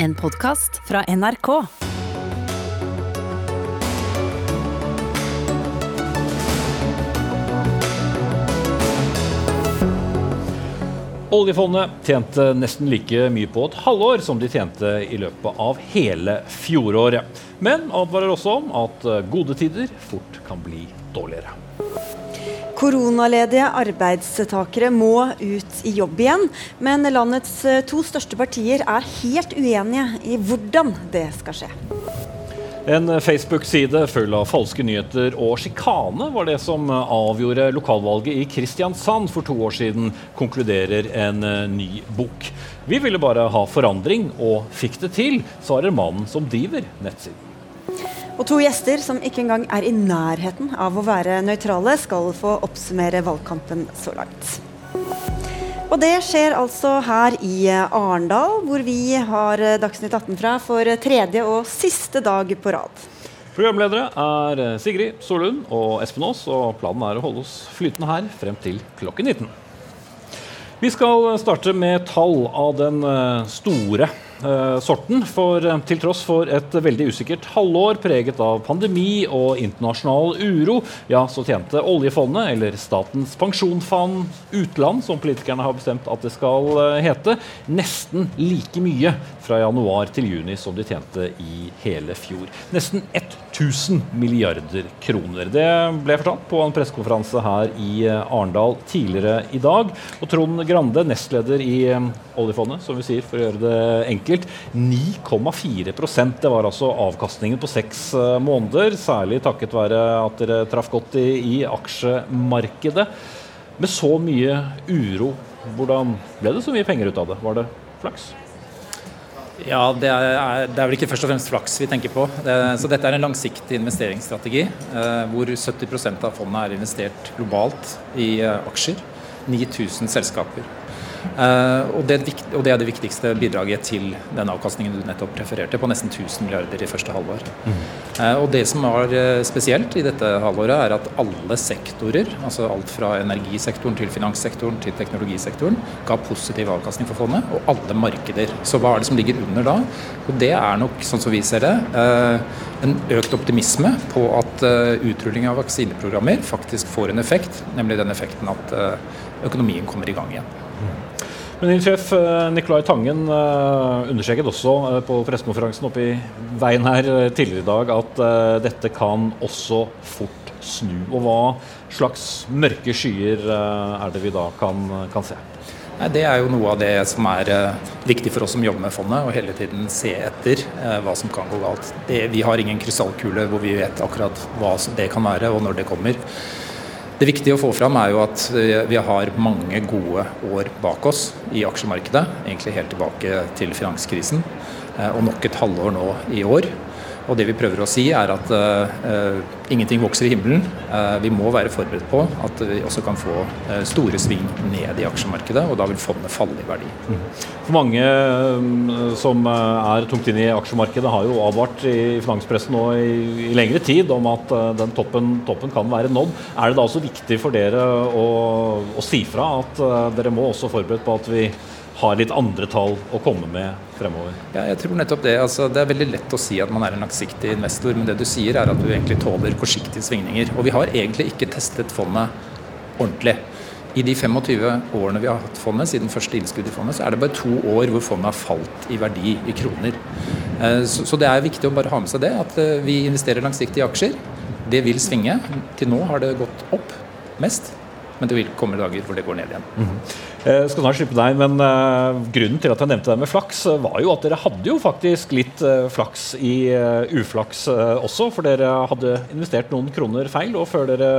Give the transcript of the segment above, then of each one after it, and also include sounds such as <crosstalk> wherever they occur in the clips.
En podkast fra NRK. Oljefondet tjente nesten like mye på et halvår som de tjente i løpet av hele fjoråret. Men advarer også om at gode tider fort kan bli dårligere. Koronaledige arbeidstakere må ut i jobb igjen, men landets to største partier er helt uenige i hvordan det skal skje. En Facebook-side full av falske nyheter og sjikane var det som avgjorde lokalvalget i Kristiansand for to år siden, konkluderer en ny bok. Vi ville bare ha forandring, og fikk det til, svarer mannen som driver nettsiden. Og to gjester som ikke engang er i nærheten av å være nøytrale, skal få oppsummere valgkampen så langt. Og det skjer altså her i Arendal, hvor vi har Dagsnytt 18 fra for tredje og siste dag på rad. Programledere er Sigrid Solund og Espen Aas, og planen er å holde oss flytende her frem til klokken 19. Vi skal starte med tall av den store uh, sorten. For uh, til tross for et veldig usikkert halvår preget av pandemi og internasjonal uro, ja, så tjente oljefondet, eller Statens pensjonsfond utland, som politikerne har bestemt at det skal uh, hete, nesten like mye fra januar til juni som de tjente i hele fjor. Nesten 1000 milliarder kroner. Det ble fortalt på en pressekonferanse her i Arendal tidligere i dag. Og Trond Grande, nestleder i oljefondet, som vi sier for å gjøre det enkelt. 9,4% Det var altså avkastningen på seks måneder. Særlig takket være at dere traff godt i, i aksjemarkedet. Med så mye uro, hvordan ble det så mye penger ut av det? Var det flaks? Ja, det er, det er, vel ikke først og fremst flaks vi tenker på. Så dette er en langsiktig investeringsstrategi eh, hvor 70% av fondet er investert globalt i eh, aksjer. 9000 selskaper. Uh, og, det, og, det, er det viktigste bidraget til den avkastningen du nettopp refererte, på nesten 1000 milliarder i første halvår. Mm. Uh, og Det som var uh, spesielt i dette halvåret, er at alle sektorer, altså alt fra energisektoren til finanssektoren til teknologisektoren, ga positiv avkastning for fondet, og alle markeder. Så hva er det som ligger under da? Og Det er nok, sånn som vi ser det, en økt optimisme på at utrulling av vaksineprogrammer faktisk får en effekt, nemlig den effekten at økonomien kommer i gang igjen. Men din sjef eh, Nicolai Tangen eh, understreket også eh, på pressekonferansen oppe i veien her tidligere i dag at dette kan også fort snu. Og hva slags mørke skyer er det vi da kan, kan se? Nei, det er jo noe av det som er viktig for oss som jobber med fondet, å hele tiden se etter hva som kan gå galt. Det, vi har ingen krystallkule hvor vi vet akkurat hva det kan være og når det kommer. Det viktige å få fram er jo at vi har mange gode år bak oss i aksjemarkedet. Egentlig helt tilbake til finanskrisen. Eh, og nok et halvår nå i år. Og det vi prøver å si er at uh, ingenting vokser i himmelen. Uh, vi må være forberedt på at vi også kan få uh, store sving ned i aksjemarkedet, og da vil fondet falle i verdi. Mm. For mange um, som er tungt inne i aksjemarkedet, har jo advart i finanspressen nå i, i lengre tid om at den toppen, toppen, kan være nådd. Er det da også viktig for dere å, å si fra at dere må også forberedt på at vi har litt andre tall å komme med fremover? Ja, jeg tror nettopp Det altså, Det er veldig lett å si at man er en langsiktig investor, men det du sier er at du egentlig tåler kortsiktige svingninger. Og vi har egentlig ikke testet fondet ordentlig. I de 25 årene vi har hatt fondet, siden første innskudd i fondet, så er det bare to år hvor fondet har falt i verdi i kroner. Eh, så det er viktig å bare ha med seg det, at eh, vi investerer langsiktig i aksjer. Det vil svinge. Til nå har det gått opp mest. Men det vil komme dager hvor det går ned igjen. Mm -hmm. Jeg skal snart slippe deg, men uh, Grunnen til at jeg nevnte det med flaks, uh, var jo at dere hadde jo faktisk litt flaks i uflaks også. For dere hadde investert noen kroner feil, og før dere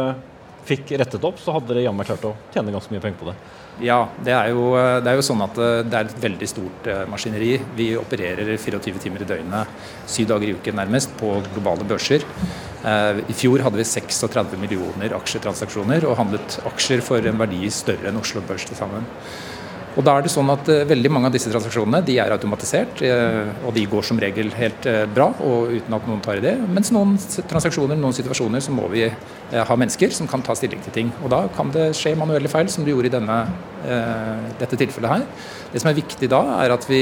fikk rettet opp, så hadde dere jammen klart å tjene ganske mye penger på det. Ja, det er, jo, det er jo sånn at det er et veldig stort maskineri. Vi opererer 24 timer i døgnet, syv dager i uken nærmest, på globale børser. Eh, I fjor hadde vi 36 millioner aksjetransaksjoner og handlet aksjer for en verdi større enn Oslo Børs til sammen. Og da er det sånn at uh, Veldig mange av disse transaksjonene de er automatisert, uh, og de går som regel helt uh, bra og uten at noen tar i det. Mens noen transaksjoner, noen situasjoner, så må vi ha mennesker som kan ta stilling til ting. Og Da kan det skje manuelle feil, som du gjorde i denne, dette tilfellet her. Det som er viktig da, er at vi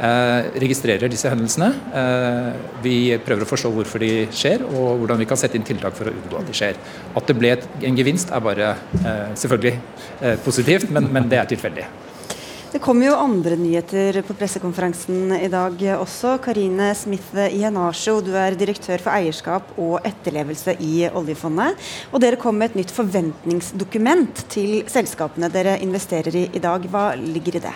Eh, registrerer disse hendelsene. Eh, vi prøver å forstå hvorfor de skjer, og hvordan vi kan sette inn tiltak for å unngå at de skjer. At det ble en gevinst er bare eh, selvfølgelig positivt, men, men det er tilfeldig. Det kommer jo andre nyheter på pressekonferansen i dag også. Karine Smith Ienasjo, du er direktør for eierskap og etterlevelse i oljefondet. Og dere kom med et nytt forventningsdokument til selskapene dere investerer i i dag. Hva ligger i det?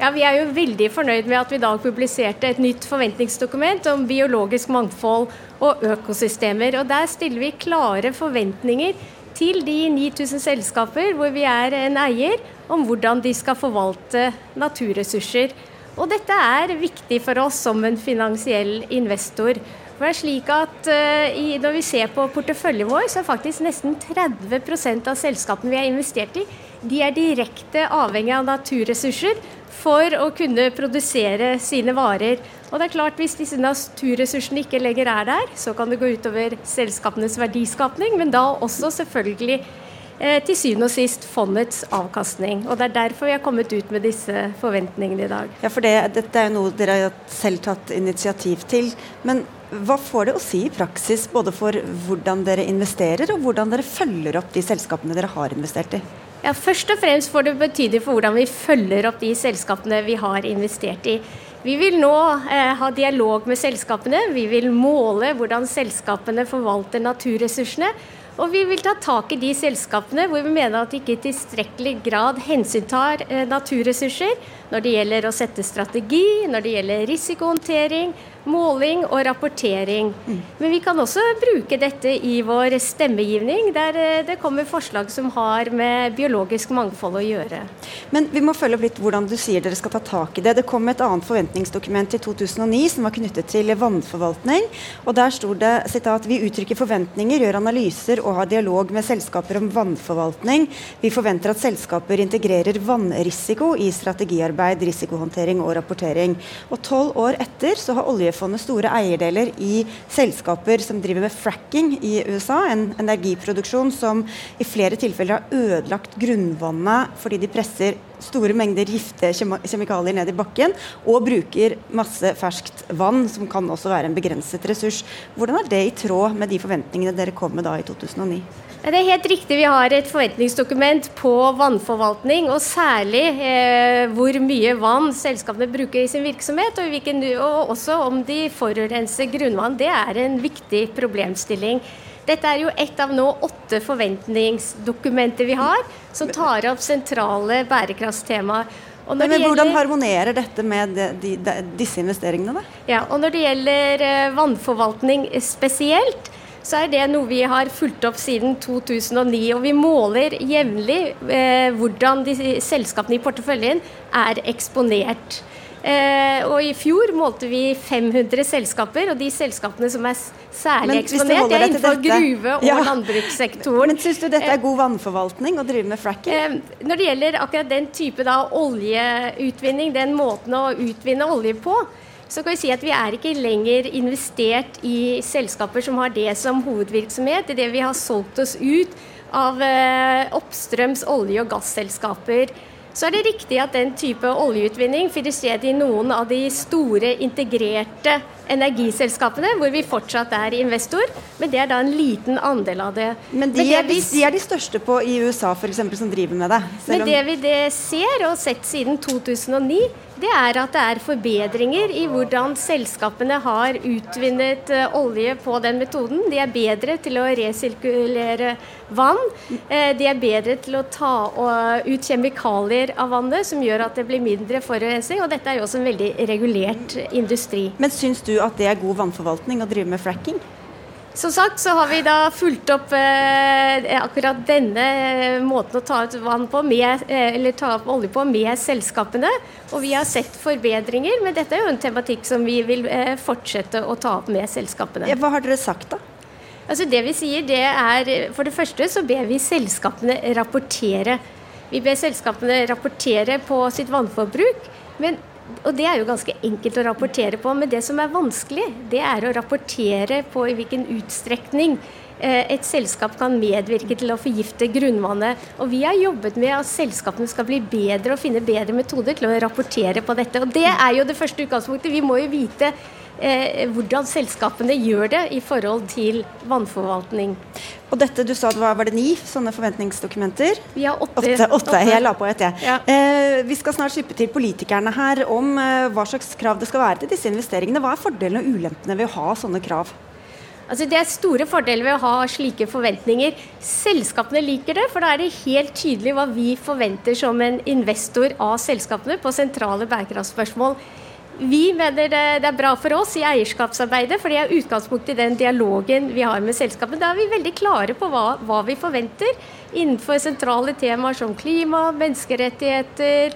Ja, Vi er jo veldig fornøyd med at vi i dag publiserte et nytt forventningsdokument om biologisk mangfold og økosystemer. Og Der stiller vi klare forventninger til de 9000 selskaper hvor vi er en eier, om hvordan de skal forvalte naturressurser. Og dette er viktig for oss som en finansiell investor. For det er slik at uh, Når vi ser på porteføljen vår, så er faktisk nesten 30% av selskapene vi har investert i, de er direkte avhengig av naturressurser for å kunne produsere sine varer. Og det er klart Hvis disse naturressursene ikke lenger er der, så kan det gå utover selskapenes verdiskapning, men da også selvfølgelig eh, til syvende og sist fondets avkastning. Og Det er derfor vi har kommet ut med disse forventningene i dag. Ja, for det, Dette er jo noe dere har selv tatt initiativ til. Men hva får det å si i praksis både for hvordan dere investerer og hvordan dere følger opp de selskapene dere har investert i? Ja, Først og fremst får det betydning for hvordan vi følger opp de selskapene vi har investert i. Vi vil nå eh, ha dialog med selskapene. Vi vil måle hvordan selskapene forvalter naturressursene. Og vi vil ta tak i de selskapene hvor vi mener at de ikke i tilstrekkelig grad hensyntar eh, naturressurser når det gjelder å sette strategi, når det gjelder risikohåndtering, måling og rapportering. Mm. Men vi kan også bruke dette i vår stemmegivning, der eh, det kommer forslag som har med biologisk mangfold å gjøre. Men vi må følge opp litt hvordan du sier dere skal ta tak i det. Det kom et annet forventningsdokument i 2009 som var knyttet til vannforvaltning. og Der sto det sitat, vi uttrykker forventninger, gjør analyser og har dialog med selskaper om vannforvaltning. Vi forventer at selskaper integrerer vannrisiko i strategiarbeid, risikohåndtering og rapportering. Og Tolv år etter så har olje oljefondet store eierdeler i selskaper som driver med fracking i USA, en energiproduksjon som i flere tilfeller har ødelagt grunnvannet fordi de presser store mengder giftige kjemikalier ned i bakken og bruker masse ferskt vann, som kan også være en begrenset ressurs. Hvordan er det i tråd med de forventningene dere kom med da i 2009? Det er helt riktig. Vi har et forventningsdokument på vannforvaltning, og særlig eh, hvor mye vann selskapene bruker i sin virksomhet, og, hvilken, og også om de forurenser grunnvann. Det er en viktig problemstilling. Dette er jo ett av nå åtte forventningsdokumenter vi har, som tar opp sentrale bærekraftstemaer. Men, men Hvordan harmonerer dette med de, de, de, disse investeringene? Da? Ja, og Når det gjelder eh, vannforvaltning spesielt, så er det noe vi har fulgt opp siden 2009. Og vi måler jevnlig eh, hvordan de selskapene i porteføljen er eksponert. Eh, og I fjor målte vi 500 selskaper, og de selskapene som er særlig eksponert, er innenfor gruve- og ja. landbrukssektoren. Men Syns du dette er god vannforvaltning å drive med fracking? Eh, når det gjelder akkurat den type da, oljeutvinning, den måten å utvinne olje på, så kan vi si at vi er ikke lenger investert i selskaper som har det som hovedvirksomhet. I det vi har solgt oss ut av eh, oppstrøms olje- og gasselskaper. Så er det riktig at den type oljeutvinning finner sted i noen av de store integrerte energiselskapene, hvor vi fortsatt er investor. Men det er da en liten andel av det. Men de, men er, vi, de er, de største på i USA for eksempel, som driver med det? Men det vi det ser, og sett siden 2009, det er at det er forbedringer i hvordan selskapene har utvinnet uh, olje på den metoden. De er bedre til å resirkulere vann. Uh, de er bedre til å ta uh, ut kjemikalier av vannet, som gjør at det blir mindre forurensning. Og dette er jo også en veldig regulert industri. Men syns du at det er god vannforvaltning å drive med fracking? Som sagt så har vi da fulgt opp eh, akkurat denne eh, måten å ta ut vann på med, eh, eller ta opp olje på med selskapene. Og vi har sett forbedringer, men dette er jo en tematikk som vi vil eh, fortsette å ta opp med selskapene. Ja, hva har dere sagt da? Altså det vi sier det er, For det første så ber vi selskapene rapportere. Vi ber selskapene rapportere på sitt vannforbruk. men og det er jo ganske enkelt å rapportere på, men det som er vanskelig, det er å rapportere på i hvilken utstrekning eh, et selskap kan medvirke til å forgifte grunnvannet. Og vi har jobbet med at selskapene skal bli bedre og finne bedre metoder til å rapportere på dette. Og det er jo det første utgangspunktet. Vi må jo vite eh, hvordan selskapene gjør det i forhold til vannforvaltning. Og dette, du sa det var, var det ni sånne forventningsdokumenter? Vi har åtte. Åtte, åtte. Jeg la på et, jeg. Ja. Eh, vi skal snart slippe til politikerne her om eh, hva slags krav det skal være til disse investeringene. Hva er fordelene og ulempene ved å ha sånne krav? Altså Det er store fordeler ved å ha slike forventninger. Selskapene liker det, for da er det helt tydelig hva vi forventer som en investor av selskapene på sentrale bærekraftspørsmål. Vi mener det, er bra for oss i eierskapsarbeidet, for det er utgangspunktet i den dialogen vi har med selskapet. Da er vi veldig klare på hva, hva vi forventer innenfor sentrale temaer som klima, menneskerettigheter,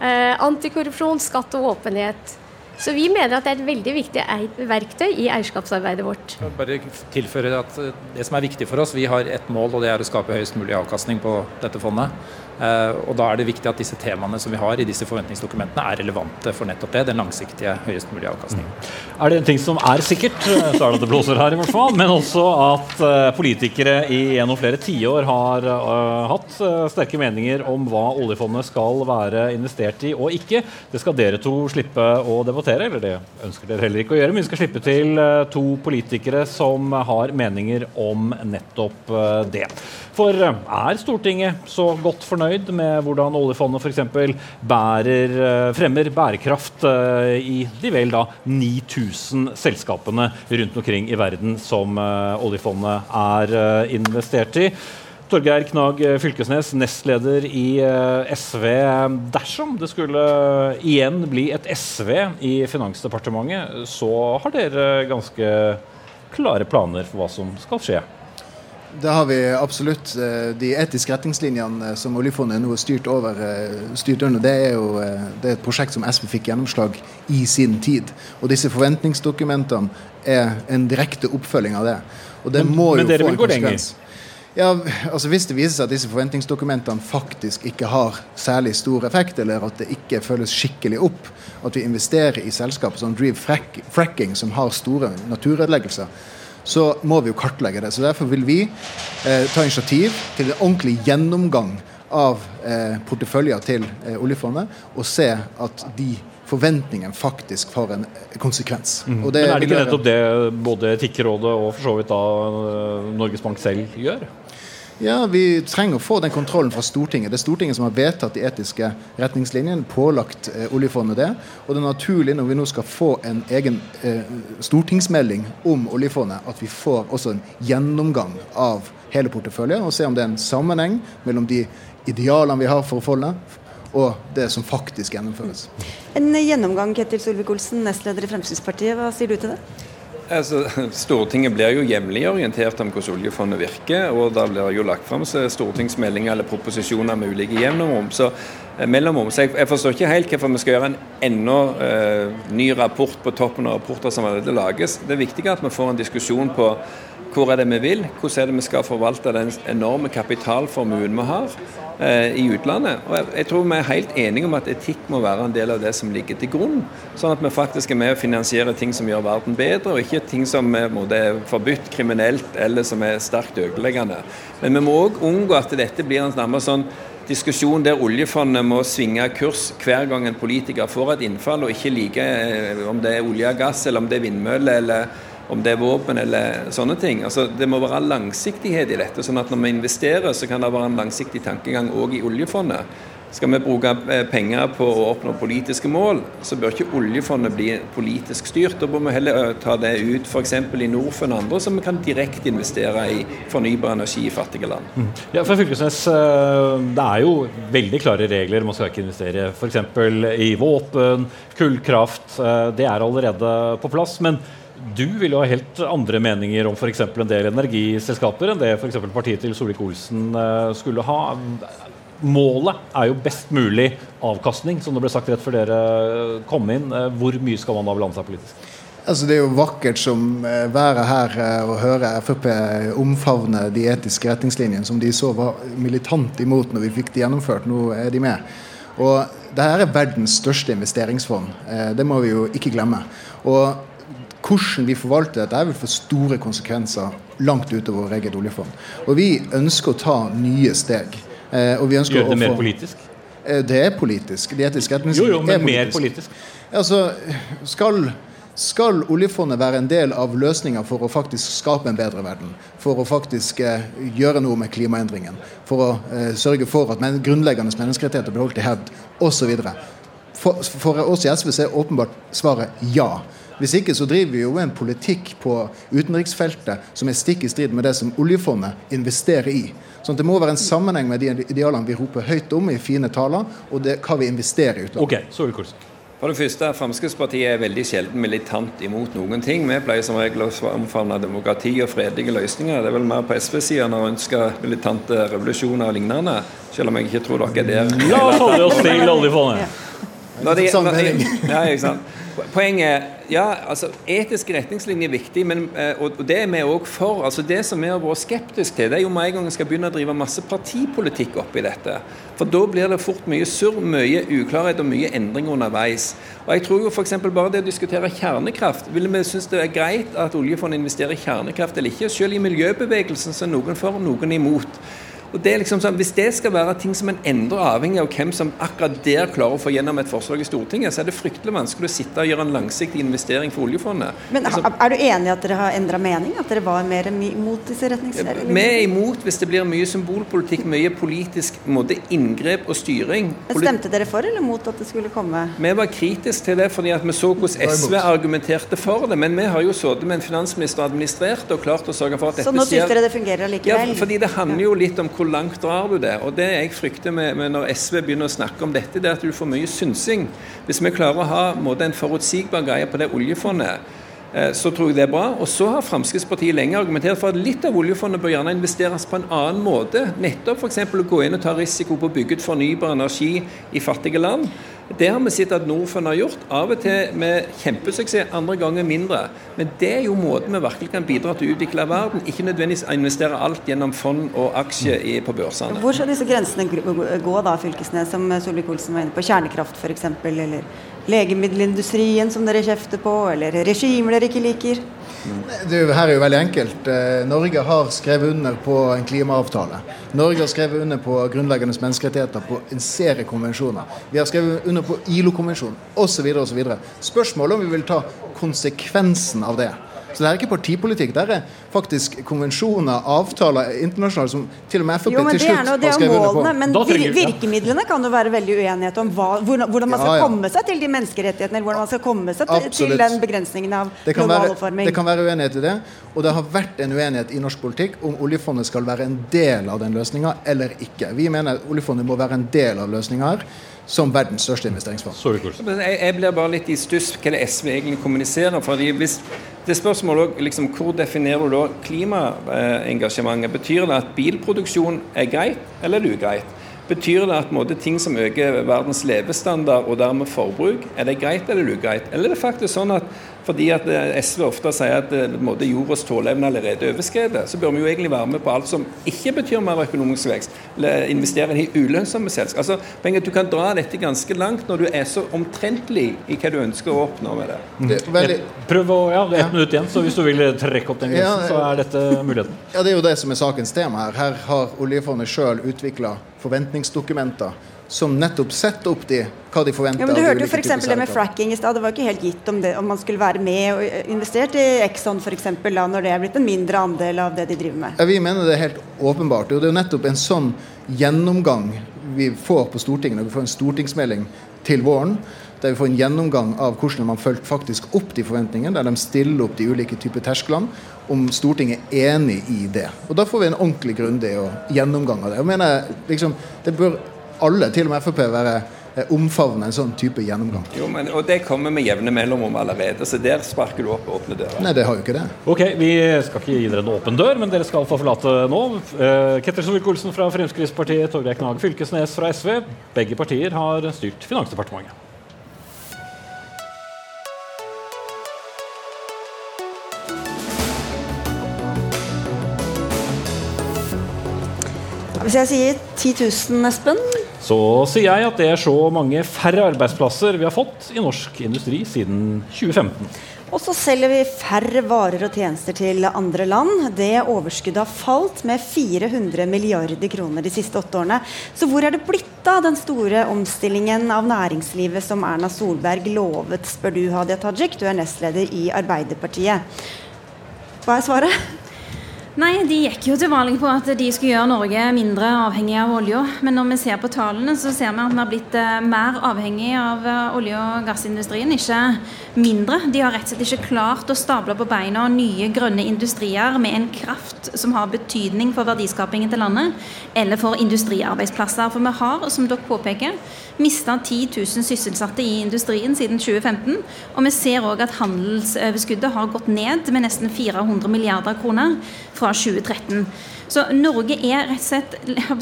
eh, antikorrupsjon, skatt og åpenhet. Så vi mener at det er et veldig viktig verktøy i eierskapsarbeidet vårt. Jeg bare tilføre at eh, Det som er viktig for oss, vi har ett mål, og det er å skape høyest mulig avkastning på dette fondet. Eh, og Da er det viktig at disse temaene som vi har i disse forventningsdokumentene er relevante for nettopp det, den langsiktige høyest mulige avkastningen. Er det en ting som er sikkert, så er det at det blåser her, i hvert fall. Men også at eh, politikere i en og flere tiår har uh, hatt eh, sterke meninger om hva oljefondet skal være investert i og ikke. Det skal dere to slippe å debattere, eller det ønsker dere heller ikke å gjøre. Men vi skal slippe til eh, to politikere som har meninger om nettopp eh, det. For eh, er Stortinget så godt fornøyd med hvordan oljefondet f.eks. bærer, eh, fremmer bærekraft eh, i de vel da 9000 selskapene rundt omkring i verden som eh, oljefondet er investert i? Torgeir Knag Fylkesnes, nestleder i SV. Dersom det skulle igjen bli et SV i Finansdepartementet, så har dere ganske klare planer for hva som skal skje. Det har vi absolutt. Eh, De etiske retningslinjene eh, som oljefondet nå er styrt over, eh, styrt under, det er jo det er et prosjekt som SV fikk gjennomslag i sin tid. Og disse forventningsdokumentene er en direkte oppfølging av det. Og det Men- må men jo dere få vil gå lenger? Ja, altså Hvis det viser seg at disse forventningsdokumentene faktisk ikke har særlig stor effekt, eller at det ikke føles skikkelig opp, at vi investerer i selskaper som driver frack, fracking, som har store naturødeleggelser, så må vi jo kartlegge det. Så Derfor vil vi eh, ta initiativ til en ordentlig gjennomgang av eh, porteføljer til eh, oljefondet, og se at de forventningene faktisk får en eh, konsekvens. Mm. Men er det ikke nettopp det både Etikkrådet og for så vidt da eh, Norges Bank selv gjør? Ja, Vi trenger å få den kontrollen fra Stortinget. Det er Stortinget som har vedtatt de etiske retningslinjene, pålagt eh, oljefondet det. Og det er naturlig når vi nå skal få en egen eh, stortingsmelding om oljefondet, at vi får også en gjennomgang av hele porteføljen, og se om det er en sammenheng mellom de idealene vi har for fondet, og det som faktisk gjennomføres. En gjennomgang, Ketil Solvik-Olsen, nestleder i Fremskrittspartiet. Hva sier du til det? Altså, Stortinget blir jo jevnlig orientert om hvordan oljefondet virker, og da blir jo lagt fram stortingsmeldinger eller proposisjoner med ulike jevnrom. Så, eh, mellomrom. så jeg, jeg forstår ikke helt hvorfor vi skal gjøre en enda eh, ny rapport på toppen av rapporter som allerede lages. Det er viktig at vi får en diskusjon på hvor er det vi vil, hvordan er det vi skal forvalte den enorme kapitalformuen vi har i utlandet. Og jeg, tror vi er helt enige om at etikk må være en del av det som ligger til grunn. Sånn at vi faktisk er med å finansiere ting som gjør verden bedre, og ikke ting som er, er forbudt kriminelt eller som er sterkt ødeleggende. Men vi må òg unngå at dette blir en nærmest sånn diskusjon der oljefondet må svinge kurs hver gang en politiker får et innfall og ikke liker om det er olje og gass, eller om det er vindmøller, eller om det er våpen eller sånne ting. Altså, det må være langsiktighet i dette. sånn at når vi investerer, så kan det være en langsiktig tankegang òg i oljefondet. Skal vi bruke eh, penger på å oppnå politiske mål, så bør ikke oljefondet bli politisk styrt. Da bør vi heller eh, ta det ut f.eks. i Norfund og andre, så vi kan direkte investere i fornybar energi i fattige land. Ja, for Fylkesnes, eh, Det er jo veldig klare regler. Man skal ikke investere f.eks. i våpen, kullkraft. Det er allerede på plass. Men du vil jo ha helt andre meninger om f.eks. en del energiselskaper enn det f.eks. partiet til Solvik-Olsen eh, skulle ha. Målet er jo best mulig avkastning, som det ble sagt rett før dere kom inn. Eh, Hvor mye skal man da blande seg politisk? Altså Det er jo vakkert som været være her å høre Frp omfavne de etiske retningslinjene som de så var militant imot når vi fikk de gjennomført. Nå er de med. Og det her er verdens største investeringsfond. Eh, Det må vi jo ikke glemme. Og hvordan vi forvalter dette, vil få store konsekvenser langt utover vår eget oljefond. Og vi ønsker å ta nye steg. Eh, og vi ønsker Gjøre det mer politisk? Eh, Det er politisk. De etiske Jo, retningslinjene jo, men er mer politisk. politisk. Altså, skal, skal oljefondet være en del av løsninga for å faktisk skape en bedre verden? For å faktisk eh, gjøre noe med klimaendringen? For å eh, sørge for at men, grunnleggende menneskerettigheter blir holdt i hevd? Osv. For, for oss i SV så er åpenbart svaret ja. Hvis ikke så driver vi jo med en politikk på utenriksfeltet som er stikk i strid med det som oljefondet investerer i. Sånn at Det må være en sammenheng med de idealene vi roper høyt om i fine taler, og det, hva vi investerer i utlandet. Okay, Solvik-Olsen. For det første, Fremskrittspartiet er veldig sjelden militant imot noen ting. Vi pleier som regel å omfavne demokrati og fredelige løsninger. Det er vel mer på SV-sida når en ønsker militante revolusjoner og lignende. Selv om jeg ikke tror dere er der. La oss holde oss til oljefondet. Når det, Sånn når, ja, ikke sant. Poenget ja, altså Etiske retningslinjer er viktig, men, eh, og, det er vi òg for. altså Det som vi har vært skeptiske til, det er jo med en gang en skal begynne å drive masse partipolitikk oppi dette. For da blir det fort mye surr, mye uklarhet og mye endring underveis. Og jeg tror jo f.eks. bare det å diskutere kjernekraft Ville vi synes det er greit at oljefondet investerer i kjernekraft eller ikke? Selv i miljøbevegelsen så er noen for, noen imot. Og det er liksom sånn, Hvis det skal være ting som en endrer avhengig av hvem som akkurat der klarer å få gjennom et forslag i Stortinget, så er det fryktelig vanskelig å sitte og gjøre en langsiktig investering for oljefondet. Men Altså, er du enig i at dere har endra mening? At dere var mer imot disse retningslinjene? vi er imot hvis det blir mye symbolpolitikk, mye politisk måte, inngrep og styring. Men Stemte dere for eller mot at det skulle komme? Vi var kritiske til det fordi at vi så hvordan SV argumenterte for det. Men vi har jo sittet med en finansminister og administrert og klart å sørge for at dette Så nå syns dere det fungerer likevel? Ja, fordi Det handler jo litt om hvor langt drar du det. og Det jeg frykter med, med når SV begynner å snakke om dette, det er at du får mye synsing. Hvis vi klarer å ha måte, en forutsigbar greie på det oljefondet, eh, så tror jeg det er bra. Og så har Fremskrittspartiet lenge argumentert for at litt av oljefondet bør gjerne investeres på en annen måte. Nettopp f.eks. å gå inn og ta risiko på å bygge ut fornybar energi i fattige land. Det har vi sett at Norfund har gjort. Av og til med kjempesuksess, andre ganger mindre. Men det er jo måten vi virkelig kan bidra til å utvikle verden. Ikke nødvendigvis investere alt gjennom fond og aksjer på børsene. Hvor skal disse grensene gå, da, Fylkesnes, som Solvik-Olsen var inne på? Kjernekraft f.eks., eller legemiddelindustrien som dere kjefter på, eller regimer dere ikke liker? Er her er jo veldig enkelt. Eh, Norge har skrevet under på en klimaavtale. Norge har skrevet under på grunnleggende menneskerettigheter på en serie konvensjoner. Vi har skrevet under på ILO-konvensjonen osv. osv. Spørsmålet om vi vil ta konsekvensen av det. Så det er ikke partipolitikk. Det er faktisk konvensjoner, avtaler internasjonale som til og med Frp til er, slutt noe, har er skrevet under på. men vir virkemidlene kan jo være veldig uenighet om hva, hvordan, hvordan man skal Ja, ja. komme seg til de menneskerettighetene, eller hvordan man skal komme seg til, til den begrensningen av Det global være, oppvarming. det kan være uenighet i det, og det har vært en uenighet i norsk politikk om oljefondet skal være en del av den løsninga eller ikke. Vi mener oljefondet må være en del av løsninga her, som verdens største investeringsfond. Jeg, jeg blir bare litt i stuss hva det SV egentlig kommuniserer. fordi hvis det spørsmålet også, liksom, Hvor definerer du da klimaengasjementet? Betyr det at bilproduksjon er greit, eller er det ugreit? Betyr det at måte, ting som øker verdens levestandard og dermed forbruk, er det greit eller er ugreit? Eller er det faktisk sånn at fordi at eh, SV ofte sier at eh, måte, jordas tåleevne allerede er overskredet, så bør vi jo egentlig være med på alt som ikke betyr mer økonomisk vekst, eller investere i ulønnsomme selskap. Altså, er Du kan dra dette ganske langt når du er så omtrentlig i hva du ønsker å oppnå med det. Det er veldig, Prøv å, ja, det ja. minutt igjen, så hvis du vil trekke opp den grensen, Ja, så er dette muligheten. ja, det er jo det som er sakens tema her. Her har oljefondet sjøl utvikla forventningsdokumenter som nettopp setter opp de, hva de forventer. Ja, men Du hørte jo f.eks. det med fracking i stad. Det var ikke helt gitt om, det, om man skulle være med og eh, investert i Exxon f.eks. når det er blitt en mindre andel av det de driver med. Ja, vi mener det er helt åpenbart. og Det er jo nettopp en sånn gjennomgang vi får på Stortinget når vi får en stortingsmelding til våren. Der vi får en gjennomgang av hvordan man følger faktisk opp de forventningene. Der de stiller opp de ulike typer tersklene. Om Stortinget er enig i det. Og Da får vi en ordentlig grundig gjennomgang av det. Jeg mener, liksom, Det bør alle, til og med Frp, være eh, omfavne en sånn type gjennomgang. Jo, men, og det kommer med jevne mellomrom allerede, så der sparker du opp åpne dører. Nei, det har jo ikke det. Ok, Vi skal ikke gi dere en åpen dør, men dere skal få forlate nå. Eh, Ketil Solvik-Olsen fra Fremskrittspartiet, Torgeir Knag Fylkesnes fra SV. Begge partier har styrt Finansdepartementet. Hvis jeg sier 10 000, Espen Så sier jeg at det er så mange færre arbeidsplasser vi har fått i norsk industri siden 2015. Og så selger vi færre varer og tjenester til andre land. Det overskuddet har falt med 400 milliarder kroner de siste åtte årene. Så hvor er det blitt av den store omstillingen av næringslivet som Erna Solberg lovet, spør du Hadia Tajik, du er nestleder i Arbeiderpartiet. Hva er svaret? Nei, De gikk jo til valg på at de skulle gjøre Norge mindre avhengig av olja. Men når vi ser på tallene, så ser vi at vi har blitt eh, mer avhengig av eh, olje- og gassindustrien, ikke mindre. De har rett og slett ikke klart å stable på beina nye grønne industrier med en kraft som har betydning for verdiskapingen til landet, eller for industriarbeidsplasser. For vi har, som dere påpeker, mista 10 000 sysselsatte i industrien siden 2015. Og vi ser òg at handelsoverskuddet har gått ned med nesten 400 milliarder kroner fra 2013. Så Norge er rett og slett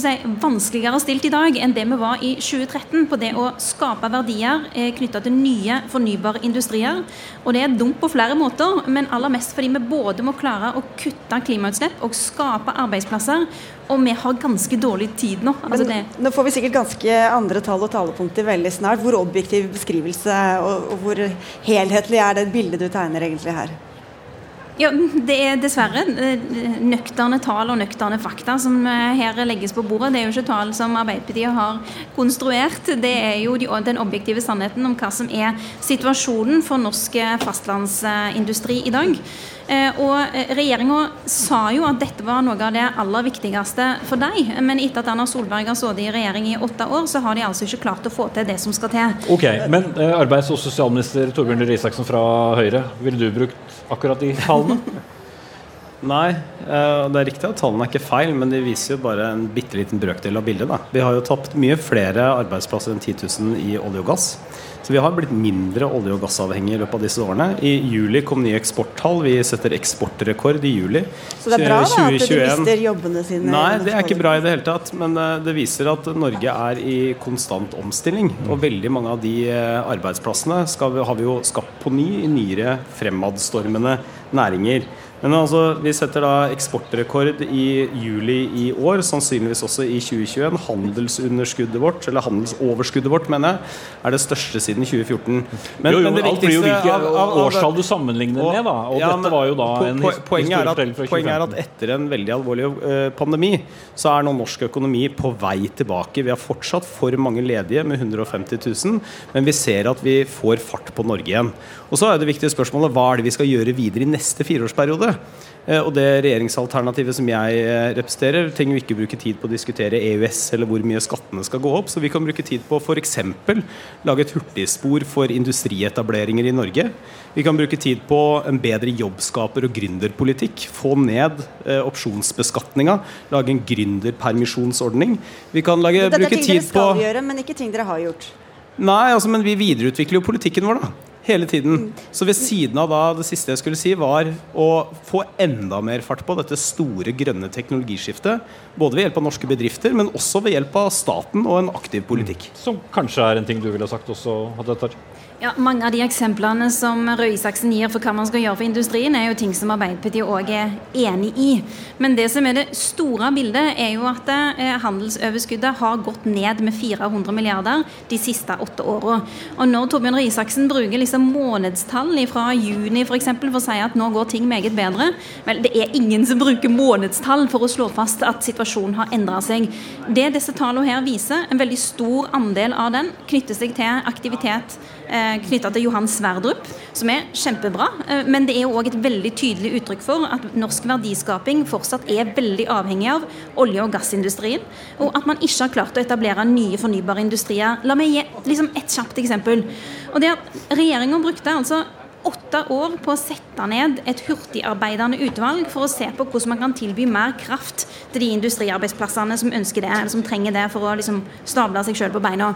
si, vanskeligere stilt i dag enn det vi var i 2013 på det å skape verdier eh, knytta til nye fornybare industrier. Og det er dumt på flere måter, men aller mest fordi vi både må klare å kutte klimautslipp og skape arbeidsplasser. Og vi har ganske dårlig tid nå. Altså nå får vi sikkert ganske andre tall og talepunkter veldig snart. Hvor objektiv beskrivelse og, og hvor helhetlig er det bildet du tegner egentlig her? Ja, Det er dessverre eh, nøkterne tall og nøkterne fakta som eh, her legges på bordet. Det er jo ikke tall som Arbeiderpartiet har konstruert. Det er jo den objektive sannheten om hva som er situasjonen for norsk eh, fastlandsindustri i dag. Og Regjeringa sa jo at dette var noe av det aller viktigste for deg. Men etter at Erna Solberg har sittet i regjering i åtte år, så har de altså ikke klart å få til det som skal til. Ok, Men arbeids- og sosialminister Torbjørn Røe Isaksen fra Høyre, ville du brukt akkurat de tallene? <laughs> Nei, eh, det er riktig at tallene er ikke feil, men de viser jo bare en bitte liten brøkdel av bildet. Da. Vi har jo tapt mye flere arbeidsplasser enn 10 000 i olje og gass. Så vi har blitt mindre olje- og gassavhengige i løpet av disse årene. I juli kom nye eksporttall. Vi setter eksportrekord i juli. Så det er bra da, at de mister jobbene sine? Nei, det er ikke bra i det hele tatt. Men eh, det viser at Norge er i konstant omstilling. Og veldig mange av de eh, arbeidsplassene vi, har vi jo skapt på ny i nyere fremadstormende næringer. Men altså, vi setter da eksportrekord i juli i år, sannsynligvis også i 2021. Handelsunderskuddet vårt, eller handelsoverskuddet vårt, mener jeg, er det største siden 2014. Men, jo, jo, men det alt blir jo hvilke årstall du sammenligner med, da. Og ja, dette var jo da en po poenget er, at, poenget er at etter en veldig alvorlig uh, pandemi, så er nå norsk økonomi på vei tilbake. Vi har fortsatt for mange ledige med 150 000, men vi ser at vi får fart på Norge igjen. Og så er det viktige spørsmålet hva er det vi skal gjøre videre i neste fireårsperiode? Eh, og det regjeringsalternativet som jeg eh, representerer, trenger vi ikke bruke tid på å diskutere EØS eller hvor mye skattene skal gå opp. Så vi kan bruke tid på f.eks. lage et hurtigspor for industrietableringer i Norge. Vi kan bruke tid på en bedre jobbskaper- og gründerpolitikk. Få ned eh, opsjonsbeskatninga. Lage en gründerpermisjonsordning. Vi kan lage, bruke tid på Dette er ting dere skal gjøre, men ikke ting dere har gjort. Nei, altså, men vi videreutvikler jo politikken vår, da hele tiden. Så ved siden av da, det siste jeg skulle si, var å få enda mer fart på dette store grønne teknologiskiftet. Både ved hjelp av norske bedrifter, men også ved hjelp av staten og en aktiv politikk. Som kanskje er en ting du ville sagt også, Hadia ja, Mange av de eksemplene som Røe Isaksen gir for hva man skal gjøre for industrien, er jo ting som Arbeiderpartiet òg er enig i. Men det som er det store bildet, er jo at eh, handelsoverskuddet har gått ned med 400 milliarder de siste åtte åra. Og når Torbjørn Røe Isaksen bruker liksom månedstall fra juni for, eksempel, for å si at nå går ting meget bedre, vel, det er ingen som bruker månedstall for å slå fast at situasjonen har endra seg. Det disse tallene her viser, en veldig stor andel av den knytter seg til aktivitet knytta til Johan Sverdrup, som er kjempebra. Eh, men det er òg et veldig tydelig uttrykk for at norsk verdiskaping fortsatt er veldig avhengig av olje- og gassindustrien. Og at man ikke har klart å etablere nye fornybare industrier. La meg gi liksom et kjapt eksempel. Og det at Regjeringa brukte altså åtte år på å sette ned et hurtigarbeidende utvalg for å se på hvordan man kan tilby mer kraft til de industriarbeidsplassene som ønsker det, eller som trenger det for å liksom stable seg sjøl på beina.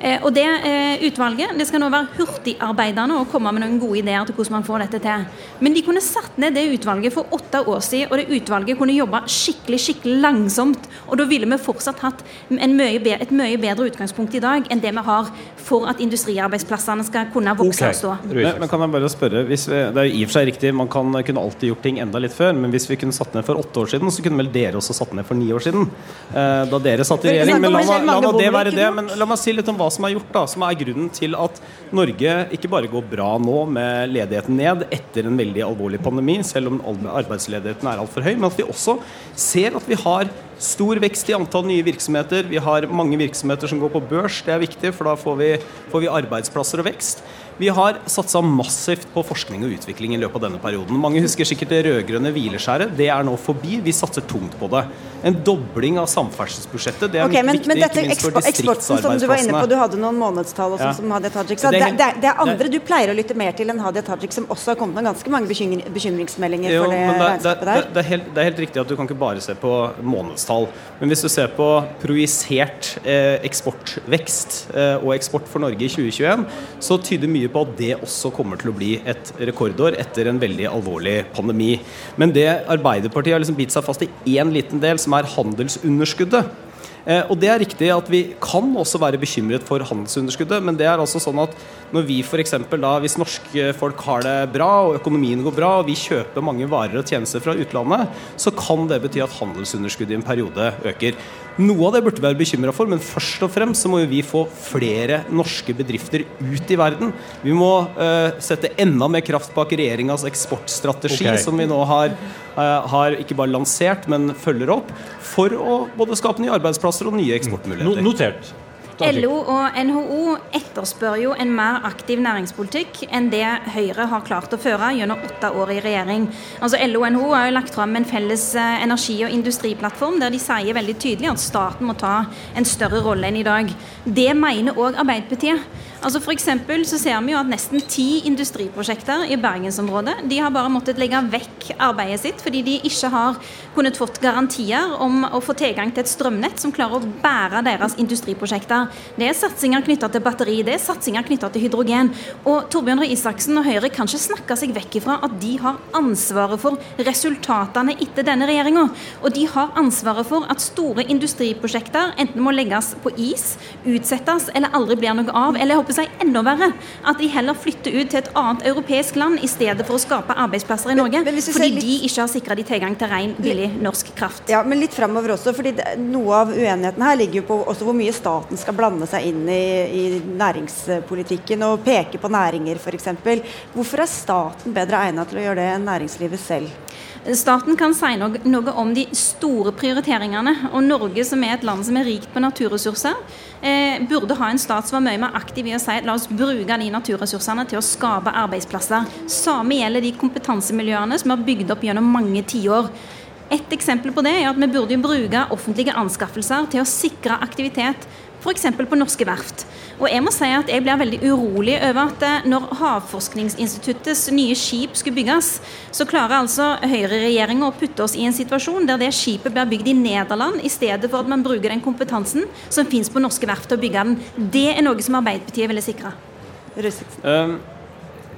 Eh, og Det eh, utvalget det skal nå være hurtigarbeidende og komme med noen gode ideer til hvordan man får dette til. Men de kunne satt ned det utvalget for åtte år siden, og det utvalget kunne jobbe skikkelig skikkelig langsomt. Og da ville vi fortsatt hatt mye bedre, et mye bedre utgangspunkt i dag enn det vi har for at industriarbeidsplassene skal kunne vokse okay. og stå. Men, men, kan jeg bare spørre, vi, Det er jo i og for seg riktig, man kan, kunne alltid gjort ting enda litt før, men hvis vi kunne satt ned for åtte år siden, så kunne vel dere også satt ned for ni år siden? Eh, da dere satt i regjering. Men la, la, la, det være det. Men la meg si litt om hva som er gjort, da, som er grunnen til at Norge ikke bare går bra nå med ledigheten ned etter en veldig alvorlig pandemi, selv om arbeidsledigheten er altfor høy, men at vi også ser at vi har stor vekst i antall nye virksomheter. Vi har mange virksomheter som går på børs, det er viktig, for da får vi, får vi arbeidsplasser og vekst. Vi har satsa massivt på forskning og utvikling i løpet av denne perioden. Mange husker sikkert det rød-grønne hvileskjæret. Det er nå forbi. Vi satser tungt på det. En dobling av samferdselsbudsjettet. Det er okay, men, viktig, men dette for eksporten som du var inne på, du hadde noen månedstall også, ja. som Hadia Tajik sa. Det, det, det, er andre du pleier å lytte mer til enn Hadia Tajik, som også har kommet med ganske mange bekymringsmeldinger jo, for det, regnskapet der. Det er, helt, det er, helt, riktig at du kan ikke bare se på månedstall. Men hvis du ser på projisert eh, eksportvekst eh, og eksport for Norge i 2021, så tyder mye på at det også kommer til å bli et rekordår etter en veldig alvorlig pandemi. Men det Arbeiderpartiet har liksom bitt seg fast i én liten del, som er handelsunderskuddet. Eh, og det er riktig at vi kan også være bekymret for handelsunderskuddet, men det er altså sånn at når vi f.eks. da, hvis norske folk har det bra og økonomien går bra, og vi kjøper mange varer og tjenester fra utlandet, så kan det bety at handelsunderskuddet i en periode øker. Noe av det burde vi være bekymra for, men først og fremst så må vi få flere norske bedrifter ut i verden. Vi må uh, sette enda mer kraft bak regjeringas eksportstrategi, okay. som vi nå har, uh, har, ikke bare lansert, men følger opp, for å både skape nye arbeidsplasser og nye eksportmuligheter. Notert. LO og NHO etterspør jo en mer aktiv næringspolitikk enn det Høyre har klart å føre gjennom åtte år i regjering. Altså LO og NHO har jo lagt fram en felles eh, energi- og industriplattform der de sier veldig tydelig at staten må ta en større rolle enn i dag. Det mener òg Arbeiderpartiet. Altså for så ser vi jo at nesten ti industriprosjekter i bergensområdet de har bare måttet legge vekk arbeidet sitt fordi de ikke har kunnet fått garantier om å få tilgang til et strømnett som klarer å bære deres industriprosjekter. Det er satsinger knytta til batteri, det er satsinger knytta til hydrogen. Og Torbjørn Røe Isaksen og Høyre kan ikke snakke seg vekk ifra at de har ansvaret for resultatene etter denne regjeringa. Og de har ansvaret for at store industriprosjekter enten må legges på is, utsettes eller aldri blir noe av. eller håper seg enda verre. At de heller flytter ut til et annet europeisk land i stedet for å skape arbeidsplasser i Norge. Men, men fordi litt... de ikke har sikra de tilgang til ren, billig norsk kraft. Ja, men litt framover også. fordi det, Noe av uenigheten her ligger jo på også hvor mye staten skal blande seg inn i, i næringspolitikken og peke på næringer f.eks. Hvorfor er staten bedre egnet til å gjøre det enn næringslivet selv? Staten kan si noe, om de store prioriteringene. Og Norge, som er et land som er rikt på naturressurser, eh, burde ha en stat som var mye mer aktiv i å si at la oss bruke de naturressursene til å skape arbeidsplasser. Samme gjelder de kompetansemiljøene som har bygd opp gjennom mange tiår. Et eksempel på det er at vi burde bruke offentlige anskaffelser til å sikre aktivitet f.eks. på norske verft. Og jeg må si at jeg blir veldig urolig over at eh, når Havforskningsinstituttets nye skip skulle bygges, så klarer altså høyreregjeringa å putte oss i en situasjon der det skipet blir bygd i Nederland, i stedet for at man bruker den kompetansen som finnes på norske verft til å bygge den. Det er noe som Arbeiderpartiet ville sikre. Um,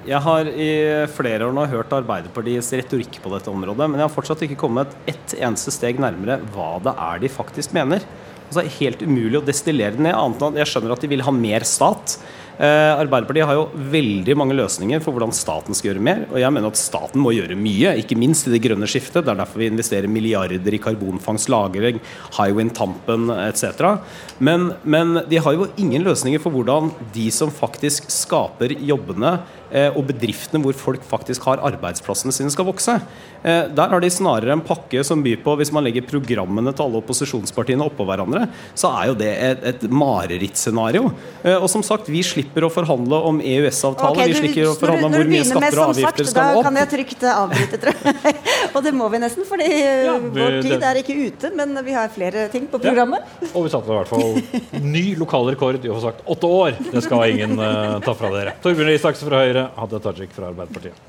jeg har i flere år nå hørt Arbeiderpartiets retorikk på dette området, men jeg har fortsatt ikke kommet ett eneste steg nærmere hva det er de faktisk mener altså helt umulig å destillere den ned. annet enn at Jeg skjønner at de vil ha mer stat. Eh, Arbeiderpartiet har jo veldig mange løsninger for hvordan staten skal gjøre mer. Og jeg mener at staten må gjøre mye, ikke minst i det grønne skiftet. Det er derfor vi investerer milliarder i karbonfangst, lagring, Hywind Tampen etc. Men, men de har jo ingen løsninger for hvordan de som faktisk skaper jobbene, og bedriftene hvor folk faktisk har arbeidsplassene sine, skal vokse. Eh, der har de snarere en pakke som byr på Hvis man legger programmene til alle opposisjonspartiene oppå hverandre, så er jo det et, et marerittscenario. Eh, og som sagt, vi slipper å forhandle om EØS-avtale. Okay, vi slipper å forhandle om hvor mye skatter og avgifter skal opp. Da kan jeg trygt avbryte, tror jeg. <laughs> og det må vi nesten, fordi ja, vi, vår tid er ikke ute, men vi har flere ting på programmet. Ja. Og vi satte i hvert fall ny lokal rekord i å få sagt åtte år. Det skal ingen uh, ta fra dere. Torbjørn Isaksen fra Høyre Høyre, Hadia Tajik fra Arbeiderpartiet.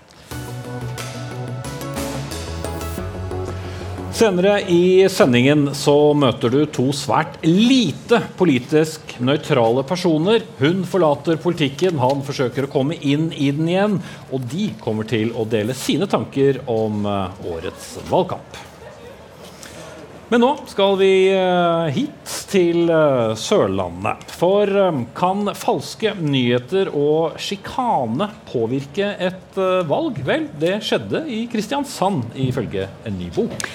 Senere i sendingen så møter du to svært lite politisk nøytrale personer. Hun forlater politikken, han forsøker å komme inn i den igjen. Og de kommer til å dele sine tanker om eh, årets valgkamp. Men nå skal vi eh, hit til eh, Sørlandet. For eh, kan falske nyheter og sjikane påvirke et valg? Vel, det skjedde i Kristiansand, ifølge en ny bok.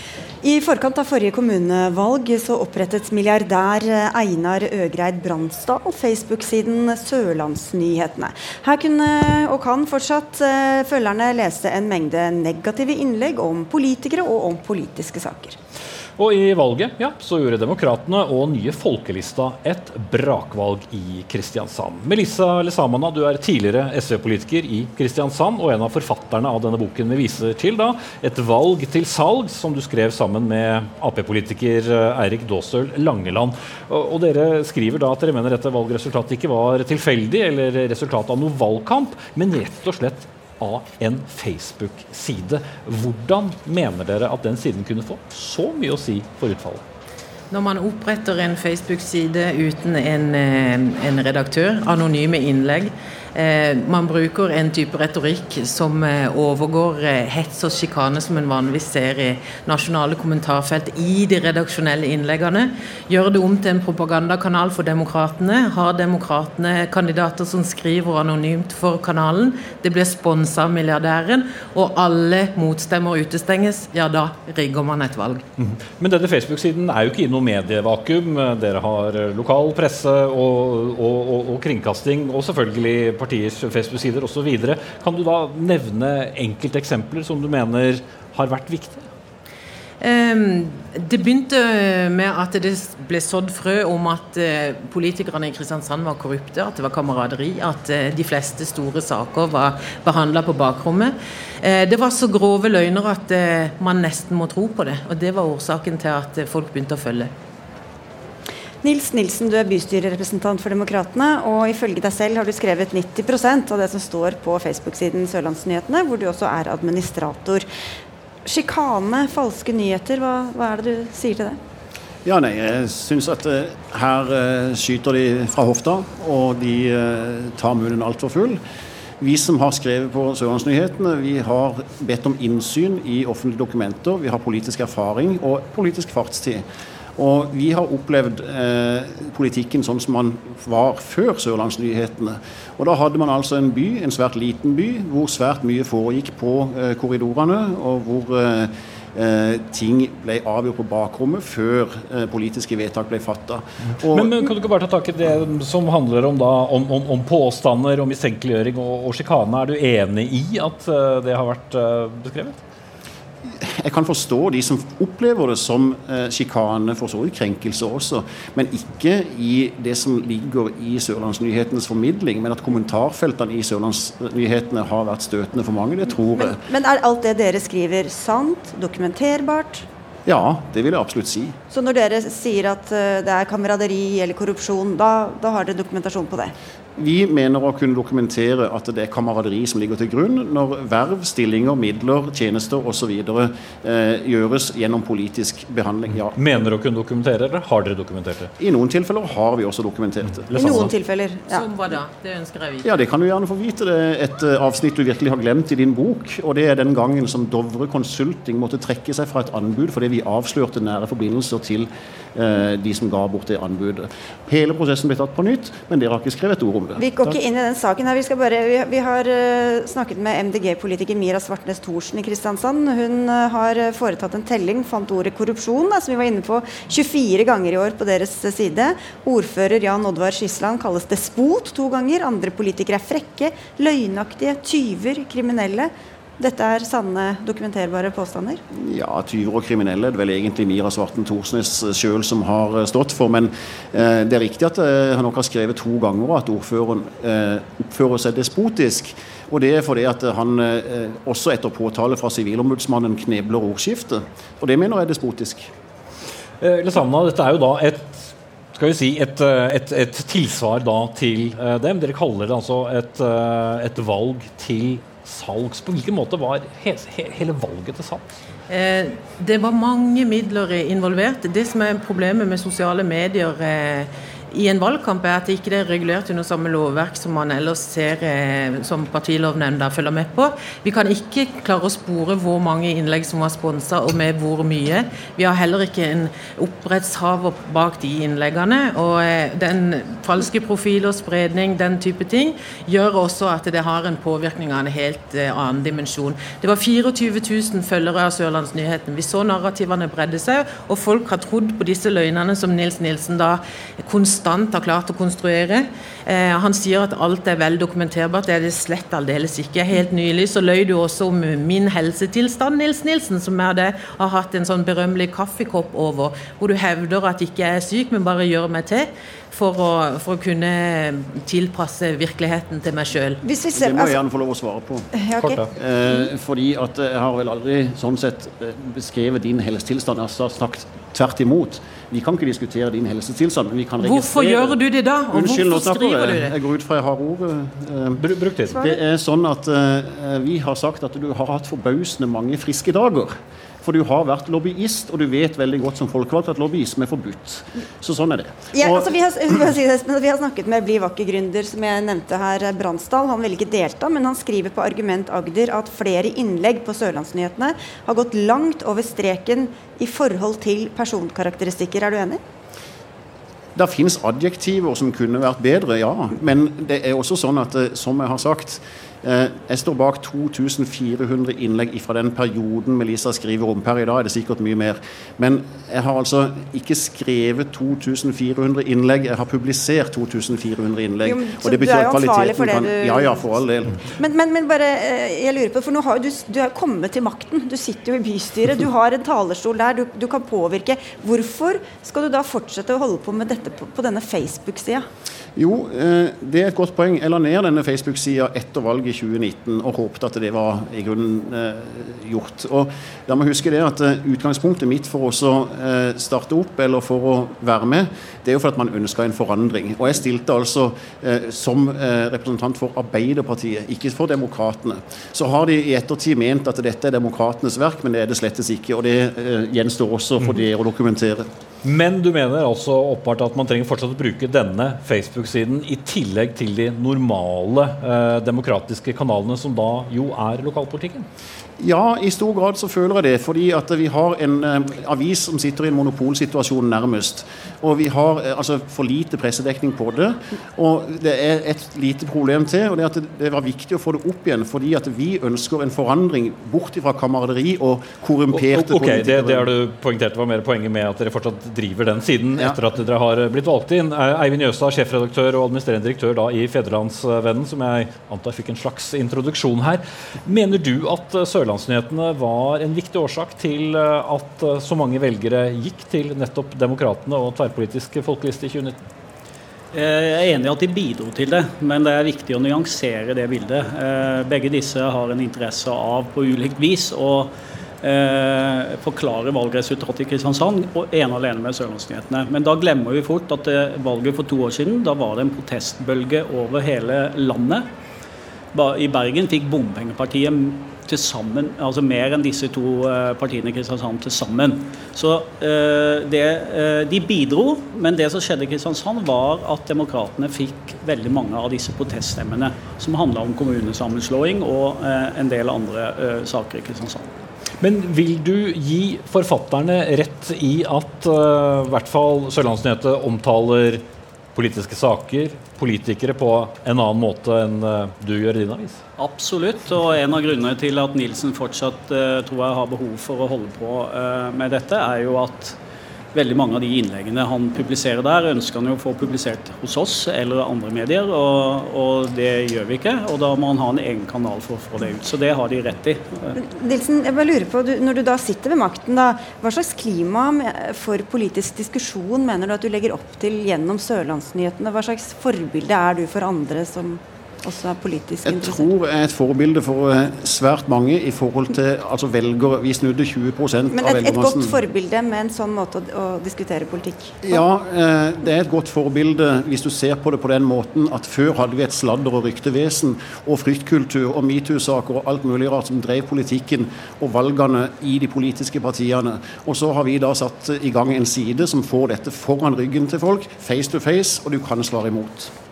I forkant av forrige kommunevalg så opprettet milliardær Einar Øgreid Bransdal Facebook-siden Sørlandsnyhetene. Her kunne og kan fortsatt følgerne lese en mengde negative innlegg om politikere og om politiske saker. Og i valget ja, så gjorde Demokratene og nye Folkelista et brakvalg i Kristiansand. Melissa Lesamana, du er tidligere SV-politiker i Kristiansand og en av forfatterne av denne boken vi viser til. da, 'Et valg til salg', som du skrev sammen med Ap-politiker Eirik Daasøl Langeland. Og, dere skriver da at dere mener dette valgresultatet ikke var tilfeldig eller resultat av noe valgkamp, men rett og slett av en Facebook-side. Hvordan mener dere at den siden kunne få så mye å si for utfallet? Når man oppretter en Facebook-side uten en, eh, en redaktør, anonyme innlegg, man bruker en type retorikk som eh, overgår eh, hets og sjikane som en vanligvis ser i nasjonale kommentarfelt i de redaksjonelle innleggene. Gjør det om til en propagandakanal for demokratene. Har demokratene kandidater som skriver anonymt for kanalen. Det blir sponsa av milliardæren, og alle motstemmer utestenges. Ja, da rigger man et valg. Mm. Men denne Facebook-siden er jo ikke i noe medievakuum. Dere har lokal presse og, og, og, og kringkasting, og selvfølgelig partiers Facebook-sider osv. Kan du da nevne enkelteksempler som du mener har vært viktige? Um, det begynte med at det ble sådd frø om at uh, politikerne i Kristiansand var korrupte, at det var kameraderi, at uh, de fleste store saker var behandla på bakrommet. Uh, det var så grove løgner at man nesten må tro på det. Og det var årsaken til at folk begynte å følge. Nils Nilsen, du er bystyrerepresentant for Demokratene, og ifølge deg selv har du skrevet 90% av det som står på Facebook-siden Sørlandsnyhetene, hvor du også er administrator. Sjikane, falske nyheter, hva, hva, er det du sier til det? Ja, nei, Jeg syns at uh, her uh, skyter de fra hofta, og de uh, tar munnen altfor full. Vi som har skrevet på Sørlandsnyhetene, vi har bedt om innsyn i offentlige dokumenter. Vi har politisk erfaring og politisk fartstid. Og vi har opplevd eh, politikken sånn som man var før Sørlandsnyhetene. Og da hadde man altså en by, en svært liten by, hvor svært mye foregikk på eh, korridorene, og hvor eh, eh ting ble avgjort på bakrommet før eh, politiske vedtak ble fatta. Men, men, kan du ikke bare ta tak i det som handler om, da, om, om, om påstander om mistenkeliggjøring og, og sjikane? Er du enig i at uh, det har vært beskrevet? Jeg kan forstå de som opplever det som eh, sjikane, for så vidt også, men ikke i det som ligger i Sørlandsnyhetenes formidling. Men at kommentarfeltene i Sørlandsnyhetene har vært støtende for mange, det tror jeg. Men, men er alt det dere skriver sant, dokumenterbart? Ja, det vil jeg absolutt si. Så når dere sier at eh, det er kameraderi eller korrupsjon, da, da har dere dokumentasjon på det? Vi mener å kunne dokumentere at det er kameraderi som ligger til grunn når verv, stillinger, midler, tjenester osv. Eh, gjøres gjennom politisk behandling. Ja. Mener å kunne dokumentere, eller har dere dokumentert det? I noen tilfeller har vi også dokumentert det. I noen tilfeller, ja. Som hva da? Det ønsker jeg å vite. Ja, Det kan du gjerne få vite. Det er et eh, avsnitt du virkelig har glemt i din bok. Og det er den gangen som Dovre Consulting måtte trekke seg fra et anbud fordi vi avslørte nære forbindelser til eh, de som ga bort det anbudet. Hele prosessen ble tatt på nytt, men dere har ikke skrevet et ord om om det. Vi går ikke inn i den saken her. Vi, bare, vi, vi har uh, snakket med MDG-politiker Mira Svartnes Thorsen i Kristiansand. Hun uh, har foretatt en telling, fant ordet korrupsjon, da, som vi var inne på, 24 ganger i år på deres side. Ordfører Jan Oddvar Skisland kalles despot to ganger. Andre politikere er frekke, løgnaktige, tyver, kriminelle. Dette er sanne, dokumenterbare påstander? Ja, tyver og kriminelle det er vel egentlig Mira Svarten Thorsnes sjøl som har eh, stått for. Men eh, det er riktig at eh, han nok har skrevet to ganger at ordføreren eh, oppfører seg despotisk. Og det er fordi at han eh, også etter påtale fra Sivilombudsmannen knebler ordskiftet. Og det mener jeg er despotisk. Eh, Lesamna, dette er jo da et skal vi si, et, et, et tilsvar da til dem. Dere kaller det altså et, et valg til salgs. På hvilken måte var he he hele valget til salgs? Eh, det var mange midler involvert. Det som er problemet med sosiale medier eh, i en valgkamp, er at det ikke er regulert under samme lovverk som man ellers ser eh, som partilovnemnda følger med på. Vi kan ikke klare å spore hvor mange innlegg som var sponsa og med hvor mye. Vi har heller ikke en opprettshaver bak de innleggene. Og eh, den falske profil og spredning, den type ting, gjør også at det har en påvirkning av en helt eh, annen dimensjon. Det var 24 000 følgere av Sørlandsnyheten. Vi så narrativene bredde seg, og folk har trodd på disse løgnene som Nils Nilsen da konstant har klart å konstruere. Eh, han sier at alt er vel dokumenterbart. Det er det slett aldeles ikke. Helt nylig så løy du også om min helsetilstand, Nils Nilsen, som jeg hadde, har hatt en sånn berømmelig kaffekopp over, hvor du hevder at ikke jeg er syk, men bare gjør meg til. For å, for å kunne tilpasse virkeligheten til meg sjøl. Det må jeg gjerne få lov å svare på. Ja, ok. Eh, fordi at jeg har vel aldri sånn sett eh, beskrevet din helsetilstand. Jeg har sagt tvert imot. Vi kan ikke diskutere din helsetilstand, men vi kan registrere Hvorfor gjør du det da? Og Unnskyld, hvorfor skriver du det? Jeg går ut fra jeg har ordet. Eh, Bru- Bruk det. Det er sånn at eh, vi har sagt at du har hatt forbausende mange friske dager. For du har vært lobbyist, og du vet veldig godt som folkevalgt at lobbyisme er forbudt. Så sånn er det. Ja, Og- altså vi, har, si det, vi har snakket med Bli vakker-gründer, som jeg nevnte her, Bransdal. Han vil ikke delta, men han skriver på Argument Agder at flere innlegg på Sørlandsnyhetene har gått langt over streken i forhold til personkarakteristikker. Er du enig? Det fins adjektiver som kunne vært bedre, ja. Men det er også sånn at, eh, som jeg har sagt eh, Jeg står bak 2400 innlegg fra den perioden Melissa skriver om. Per i dag er det sikkert mye mer. Men jeg har altså ikke skrevet 2400 innlegg, jeg har publisert 2400 innlegg. Jo, men og det betyr at ansvarlig for kvaliteten det kan du- Ja, ja, for all del. Men, men, men bare, eh, jeg lurer på, for nå har du, du har kommet til makten. Du sitter jo i bystyret. Du har en talerstol der. Du, du kan påvirke. Hvorfor skal du da fortsette å holde på med dette på, på denne Facebook-sida? Jo, eh, det er et godt poeng. Jeg la ned denne Facebook-sida etter valget i 2019 og håpet at det var i grunnen eh, gjort. Og la meg huske det at eh, Utgangspunktet mitt for eh, starte opp eller for å være med, det er jo for at man ønska en forandring. Og jeg stilte altså eh, som eh, representant for Arbeiderpartiet, ikke for Demokratene. Så har de i ettertid ment at dette er demokratenes verk, men det er det slettes ikke. Og det eh, gjenstår også for dere å dokumentere. Men du mener altså åpenbart at man trenger fortsatt å bruke denne Facebook-siden i tillegg til de normale eh, demokratiske kanalene, som da jo er lokalpolitikken? Ja, i stor grad så føler jeg det. Fordi at vi har en eh, avis som sitter i en monopolsituasjon nærmest. Og vi har eh, altså for lite pressedekning på det. Og det er et lite problem til, og det er at det, var viktig å få det opp igjen. Fordi at vi ønsker en forandring bort fra kameraderi og korrumperte Ok, det, det har du poengtert var mer poenget med at dere fortsatt driver den siden Ja. etter at dere har blitt valgt inn. Eh, Eivind Jøstad, sjefredaktør og administrerende direktør da i Federlandsvennen, som jeg antar fikk en slags introduksjon her. Mener du at eh, Sørlandsnyhetene var en viktig årsak til eh, at eh, så mange velgere gikk til nettopp Demokratene og tverrpolitisk folkeliste i 2019? Eh, Jeg er enig i at de bidro til det, men det er viktig å nyansere det bildet. Begge disse har en interesse av på ulikt vis å forklare valgresultatet i Kristiansand, og ene alene med Sørlandsnyhetene. Men da glemmer vi fort at valget for to år siden, da var det en protestbølge over hele landet. I Bergen fikk bompengepartiet til sammen, altså mer enn disse to eh, partiene i Kristiansand til sammen. Så eh, det, eh, de bidro, men det som skjedde i Kristiansand var at demokratene fikk veldig mange av disse proteststemmene, som handla om kommunesammenslåing og en del andre saker i Kristiansand. Men vil du gi forfatterne rett i at i hvert fall Sørlandsnyhetet omtaler politiske saker, politikere, på en annen måte enn eh, du gjør i din avis? Absolutt, og en av grunnene til at Nilsen fortsatt eh, tror jeg har behov for å holde på eh, med dette, er jo at veldig mange av de innleggene han publiserer der, ønsker han jo å få publisert hos oss eller andre medier, og, og det gjør vi ikke. Og da må han ha en egen kanal for å få det ut. Så det har de rett i. Nilsen, jeg bare lurer på, du, Når du da sitter ved makten, da, hva slags klima for politisk diskusjon mener du at du legger opp til gjennom Sørlandsnyhetene? Hva slags forbilde er du for andre som også politisk Jeg interessert? tror jeg er et forbilde for eh, svært mange i forhold til altså velgere. Vi snudde 20 Men av et, et godt forbilde med en sånn måte å, å diskutere politikk på? Ja, eh, det er et godt forbilde hvis du ser på det på den måten at før hadde vi et sladder- og ryktevesen og fryktkultur og metoo-saker og alt mulig rart som drev politikken og valgene i de politiske partiene. Og så har vi da satt i gang en side som får dette foran ryggen til folk, face to face, og du kan svare imot.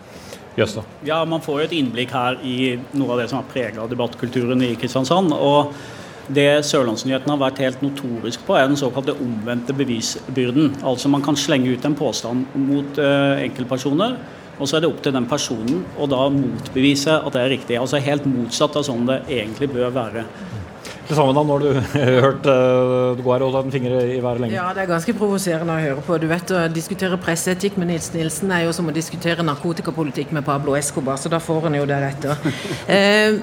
Jøss da. Ja, Man får jo et innblikk her i noe av det som har prega debattkulturen i Kristiansand. og det Sørlandsnyhetene har vært helt notorisk på, er den såkalte omvendte bevisbyrden. Altså Man kan slenge ut en påstand mot eh, enkeltpersoner, og så er det opp til den personen å da motbevise at det er riktig. Altså Helt motsatt av sånn det egentlig bør være. Til sammen da, når du <laughs> hørt uh, du går og en finger i været lenge. Ja, det er ganske provoserende å høre på. Du vet, Å diskutere presseetikk med Nils Nilsen er jo som å diskutere narkotikapolitikk med Pablo Escobar, så da får han jo deretter. <laughs> Eh,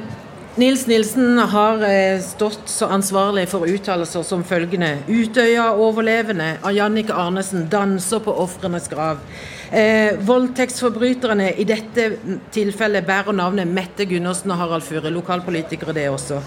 Nils Nilsen har eh, stått så ansvarlig for uttalelser som følgende Utøya overlevende av Jannike Arnesen danser på ofrenes grav. Eh, voldtektsforbryterne i dette tilfellet bærer navnet Mette Gundersen og Harald Fure, lokalpolitikere det også.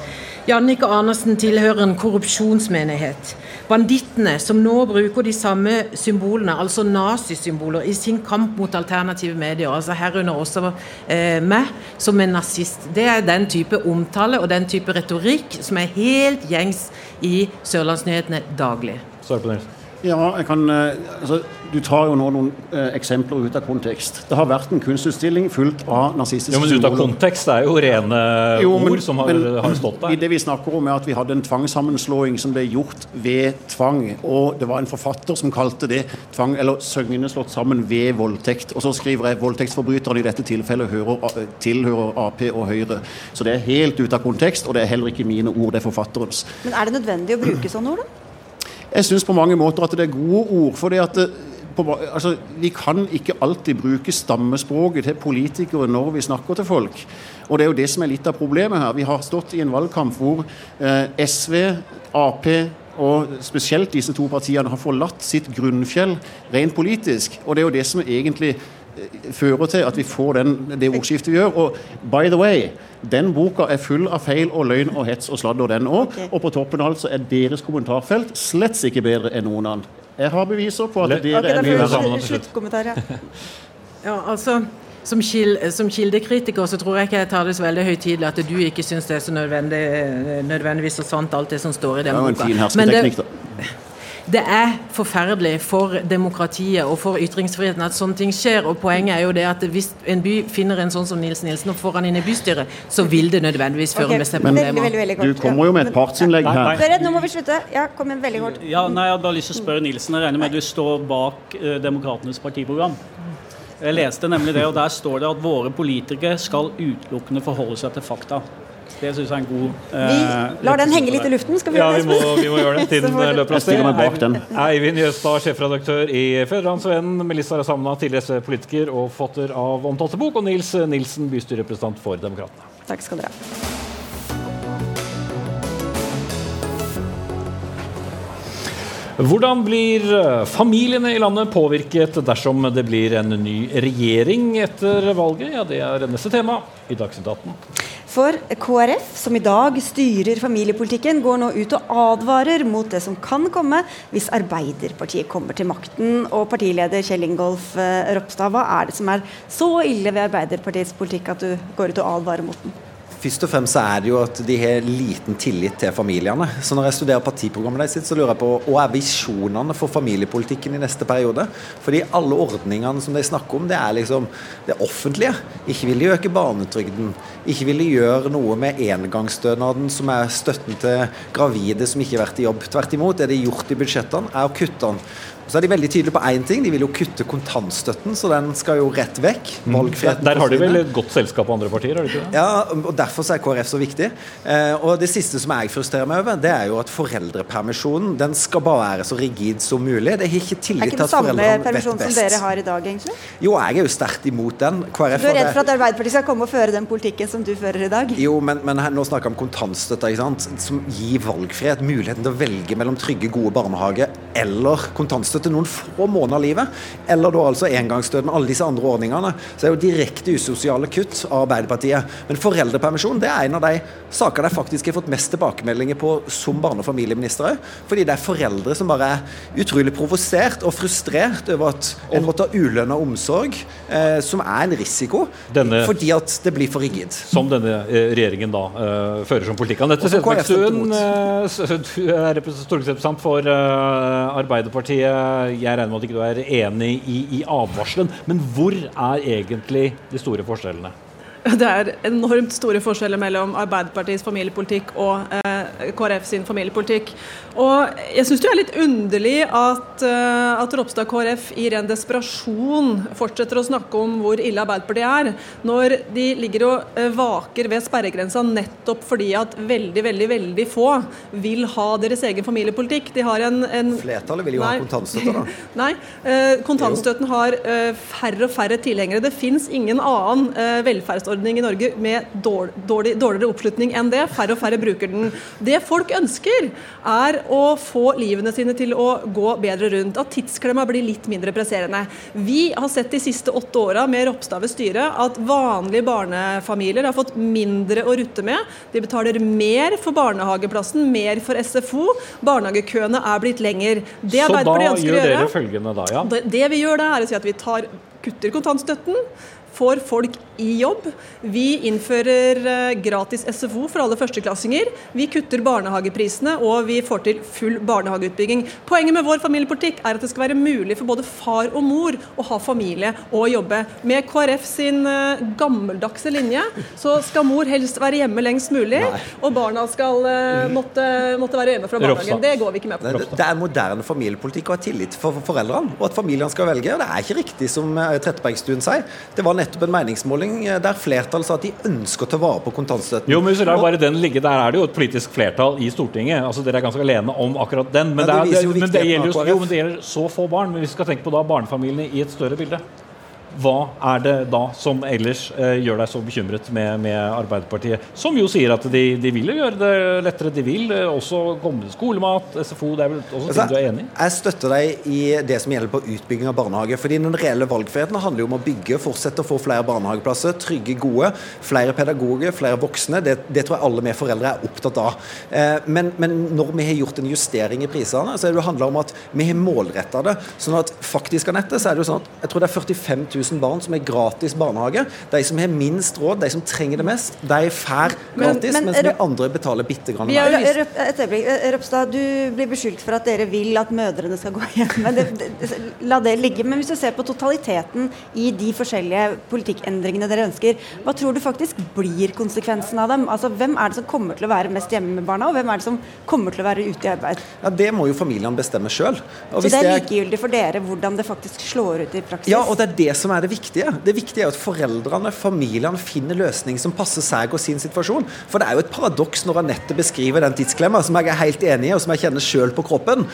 Jannicke Arnesen tilhører en korrupsjonsmenighet. Bandittene som nå bruker de samme symbolene, altså nazisymboler, i sin kamp mot alternative medier, altså herunder også eh, meg som en nazist. Det er den type omtale og den type retorikk som er helt gjengs i Sørlandsnyhetene daglig. Svar på Nils. Ja, jeg kan, eh, altså, Du tar jo nå noen eh, eksempler ut av kontekst. Det har vært en kunstutstilling fullt av nazistiske Ja, men ut av kontekst er jo rene Jo, men- ord som har, men har stått I der. det vi snakker om er at vi hadde en tvangssammenslåing som ble gjort ved tvang. Og det var en forfatter som kalte det tvang, eller søgnene slått sammen ved voldtekt. Og så skriver jeg voldtektsforbryteren i dette tilfellet hører, tilhører Ap og Høyre. Så det er helt ute av kontekst, og det er heller ikke mine ord, det er forfatterens. Men er det nødvendig å bruke sånne ord, da? Jeg syns på mange måter at det er gode ord. fordi at det, på, altså, Vi kan ikke alltid bruke stammespråket til politikere når vi snakker til folk. Og Det er jo det som er litt av problemet her. Vi har stått i en valgkamp hvor eh, SV, Ap og spesielt disse to partiene har forlatt sitt grunnfjell rent politisk. Og det er jo det som egentlig eh, fører til at vi får den, det ordskiftet vi gjør. Og by the way, den boka er full av feil og løgn og hets og sladder, den òg. Okay. Og på toppen av alt så er deres kommentarfelt slett ikke bedre enn noen annen. Jeg har beviser på at Le- dere okay, er mye sammen. Sluttkommentar, ja. Ja, altså som, kil, som kildekritiker så tror jeg ikke jeg tar det så veldig høytidelig at du ikke syns det er så nødvendig, nødvendigvis så sant alt det som står i Det boka. Det var en fin hersketeknikk, da. Det er forferdelig for demokratiet og for ytringsfriheten at sånne ting skjer. Og poenget er jo det at hvis en by finner en sånn som Nils Nilsen og får han inn i bystyret, så vil det nødvendigvis føre okay, med seg problemer. veldig, veldig kort. Du kommer jo med et partsinnlegg her. nei. Dere, nå må vi slutte. Ja, kom igjen, veldig kort. Ja, nei, Jeg hadde bare lyst til å spørre Nilsen. Jeg regner med at du står bak uh, Demokratenes partiprogram? Jeg leste nemlig det, og der står det at våre politikere skal utelukkende forholde seg til fakta. Det syns jeg er en god Vi eh, lar den henge litt i luften. Skal vi Ja, gjøre vi det? må, vi må gjøre det. <laughs> Tiden får- løper av sted. Eivind Jøstad, sjefredaktør i Fedrelandsvennen. Melissa Rasamna, tidligere SV-politiker og forfatter av omtalte bok. Og Nils Nilsen, bystyrerepresentant for Demokratene. Takk skal dere ha. Hvordan blir eh, familiene i landet påvirket dersom det blir en ny regjering etter valget? Ja, Det er neste tema i Dagsnytt 18. For KrF, som i dag styrer familiepolitikken, går nå ut og advarer mot det som kan komme hvis Arbeiderpartiet kommer til makten. Og partileder Kjell Ingolf eh, Ropstad, hva er det som er så ille ved Arbeiderpartiets politikk at du går ut og advarer mot den? Først og fremst så er det jo at de har liten tillit til familiene. Så når jeg studerer partiprogrammet deres, så lurer jeg på hva er visjonene for familiepolitikken i neste periode? Fordi alle ordningene som de snakker om, det er liksom det offentlige. Ikke vil de øke barnetrygden. Ikke vil de gjøre noe med engangsstønaden, som er støtten til gravide som ikke har vært i jobb. Tvert imot, det de har gjort i budsjettene, er å kutte den. Så er de veldig tydelige på én ting, de vil jo kutte kontantstøtten, så den skal jo rett vekk. Valgfriheten Der har de vel et godt selskap av andre partier? har de ikke det? Ja, og Derfor er KrF så viktig. Eh, og Det siste som jeg frustrerer meg over, det er jo at foreldrepermisjonen den skal bare være så rigid som mulig. Det er ikke Er tillit ikke til at samme foreldrene vet permisjon som dere har i dag, egentlig? Jo, jeg er jo sterkt imot den. KrF Du er redd for at Arbeiderpartiet skal komme og føre den politikken som du fører i dag? Jo, men, men her, nå snakker jeg om kontantstøtta, ikke sant? som gir valgfrihet. Muligheten til å velge mellom trygge, gode barnehager eller kontantstøtte noen få måneder av livet. Eller da altså engangsstøtten og alle disse andre ordningene. Så det er jo direkte usosiale kutt av Arbeiderpartiet. Men foreldrepermisjon det er en av de saker de faktisk har fått mest tilbakemeldinger på som barne- og familieminister. Fordi det er foreldre som bare er utrolig provosert og frustrert over at en måtte ha ulønna omsorg, eh, som er en risiko, Denne- fordi at det blir for rigid. Som denne eh, regjeringen da eh, fører som politikk. Anette Trettebergstuen, eh, du er stortingsrepresentant for eh, Arbeiderpartiet. Jeg regner med at ikke du er enig i, i advarselen. Men hvor er egentlig de store forskjellene? <laughs> Det er enormt store forskjeller mellom Arbeiderpartiets familiepolitikk og eh, KrF sin familiepolitikk. Og jeg syns det er litt underlig at, eh, at Ropstad KrF i ren desperasjon fortsetter å snakke om hvor ille Arbeiderpartiet er, når de ligger og eh, vaker ved sperregrensa nettopp fordi at veldig, veldig, veldig få vil ha deres egen familiepolitikk. De har en, en Flertallet vil jo Nei. ha kontantstøtte, da. <laughs> Nei, eh, kontantstøtten har eh, færre og færre tilhengere. Det fins ingen annen eh, velferdsordning i Norge med dårlig, dårlig, dårligere oppslutning enn det. Færre og færre bruker den. Det folk ønsker, er å få livene sine til å gå bedre rundt. At tidsklemma blir litt mindre presserende. Vi har sett de siste åtte åra med Ropstad ved styret at vanlige barnefamilier har fått mindre å rutte med. De betaler mer for barnehageplassen, mer for SFO. Barnehagekøene er blitt lenger. Det Så da gjør dere følgende da, ja. det, det vi gjør da, er å si at vi tar, kutter kontantstøtten, får folk i jobb. Vi innfører eh, gratis SFO for alle førsteklassinger. Vi kutter barnehageprisene, og vi får til full barnehageutbygging. Poenget med vår familiepolitikk er at det skal være mulig for både far og mor å ha familie og jobbe. Med KrF sin eh, gammeldagse linje så skal mor helst være hjemme lengst mulig, og barna skal eh, måtte, måtte være hjemme fra barnehagen. Det går vi ikke med på. Det, det er moderne familiepolitikk å ha tillit for for foreldrene, og at familiene skal velge. Det er ikke riktig som Trettebergstuen sier. Det var nettopp en meningsmåling eh, der flertallet sa at de ønsker å ta vare på kontantstøtten. Jo, men hvis det er bare den ligge, Der er det jo et politisk flertall i Stortinget. altså Dere er ganske alene om akkurat den. Men, Ja, det det, er, det, men det, gjelder, jo, jo, men det gjelder så få barn. Men vi skal tenke på da barnefamiliene i et større bilde. Hva er det da som ellers eh, gjør deg så bekymret med, med Arbeiderpartiet? Som jo sier at de, de vil gjøre det lettere. De vil eh, også komme til skolemat, SFO. Det er vel også Altså, ting du er enig i? Jeg støtter deg i det som gjelder på utbygging av barnehage. fordi Den reelle valgfriheten handler jo om å bygge, fortsette å få flere barnehageplasser, trygge, gode, flere pedagoger, flere voksne. Det, det tror jeg alle vi foreldre er opptatt av. Eh, men, men når vi har gjort en justering i prisene, så er det jo handla om at vi har målretta det. sånn at faktisk, Anette, så er det jo sånn at jeg tror det er 45 000 barn som er gratis barnehage. De som har minst råd, de som trenger det mest, de får Men- gratis, men mens vi andre betaler bitte grann mer. Et øyeblikk. Røpstad, du blir beskyldt for at dere vil at mødrene skal gå <laughs> hjem. Men det, det, la det ligge. Men hvis du ser på totaliteten i de forskjellige politikkendringene dere ønsker, hva tror du faktisk blir konsekvensen av dem? Altså, Hvem er det som kommer til å være mest hjemme med barna, og hvem er det som kommer til å være ute i arbeid? Ja, Det må jo familiene bestemme sjøl. Så det er likegyldig for dere hvordan det faktisk slår ut i praksis? Ja, og det er det som er det viktige. Det viktige er at foreldrene, familiene, finner løsninger som passer seg og sin situasjon. For det er jo et paradoks når Anette beskriver den tidsklemma, som jeg er helt enig i, og som jeg kjenner sjøl på kroppen,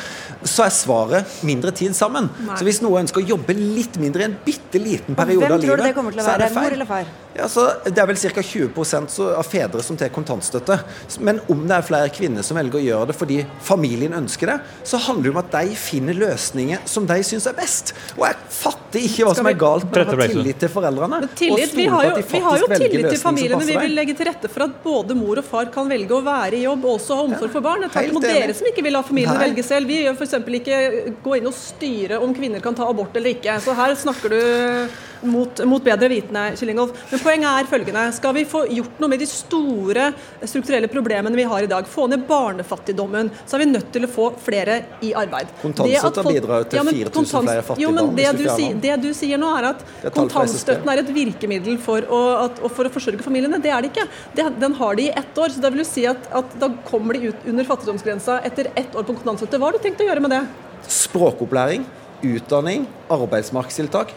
så er svaret mindre tid sammen. Nei. Så hvis noen ønsker å jobbe litt mindre i en bitte liten det periode hvem av tror du livet, det kommer til å så er eller det feil. Ja, Det er vel ca. 20 så- av fedre som tar kontantstøtte. Men om det er flere kvinner som velger å gjøre det fordi familien ønsker det, så handler det om at de finner løsninger som de syns er best. Og jeg fatter ikke hva som er galt med å ha tillit til foreldrene. Men tillit, vi har jo, vi har jo tillit til familiene. Vi vil legge til rette for at både mor og far kan velge å være i jobb og også ha omsorg for barn. Det er tvert imot dere som ikke vil la familiene Nei. velge selv. Vi gjør f.eks. ikke gå inn og styre om kvinner kan ta abort eller ikke. Så her snakker du mot, mot bedre vitende, Kyllingolf. Men poenget er følgende. Skal vi få gjort noe med de store strukturelle problemene vi har i dag, få ned barnefattigdommen, så er vi nødt til å få flere i arbeid. Kontantstøtta bidrar til men 4000 flere fattige jo, men det du, sier, det du sier nå, er at er kontantstøtten er et virkemiddel for å, at, for å forsørge familiene. Det er det ikke. Det, den har de i ett år. så Da vil du si at, at Da kommer de ut under fattigdomsgrensa etter ett år på kontantstøtte. Hva har du tenkt å gjøre med det? Språkopplæring, utdanning, arbeidsmarkedstiltak.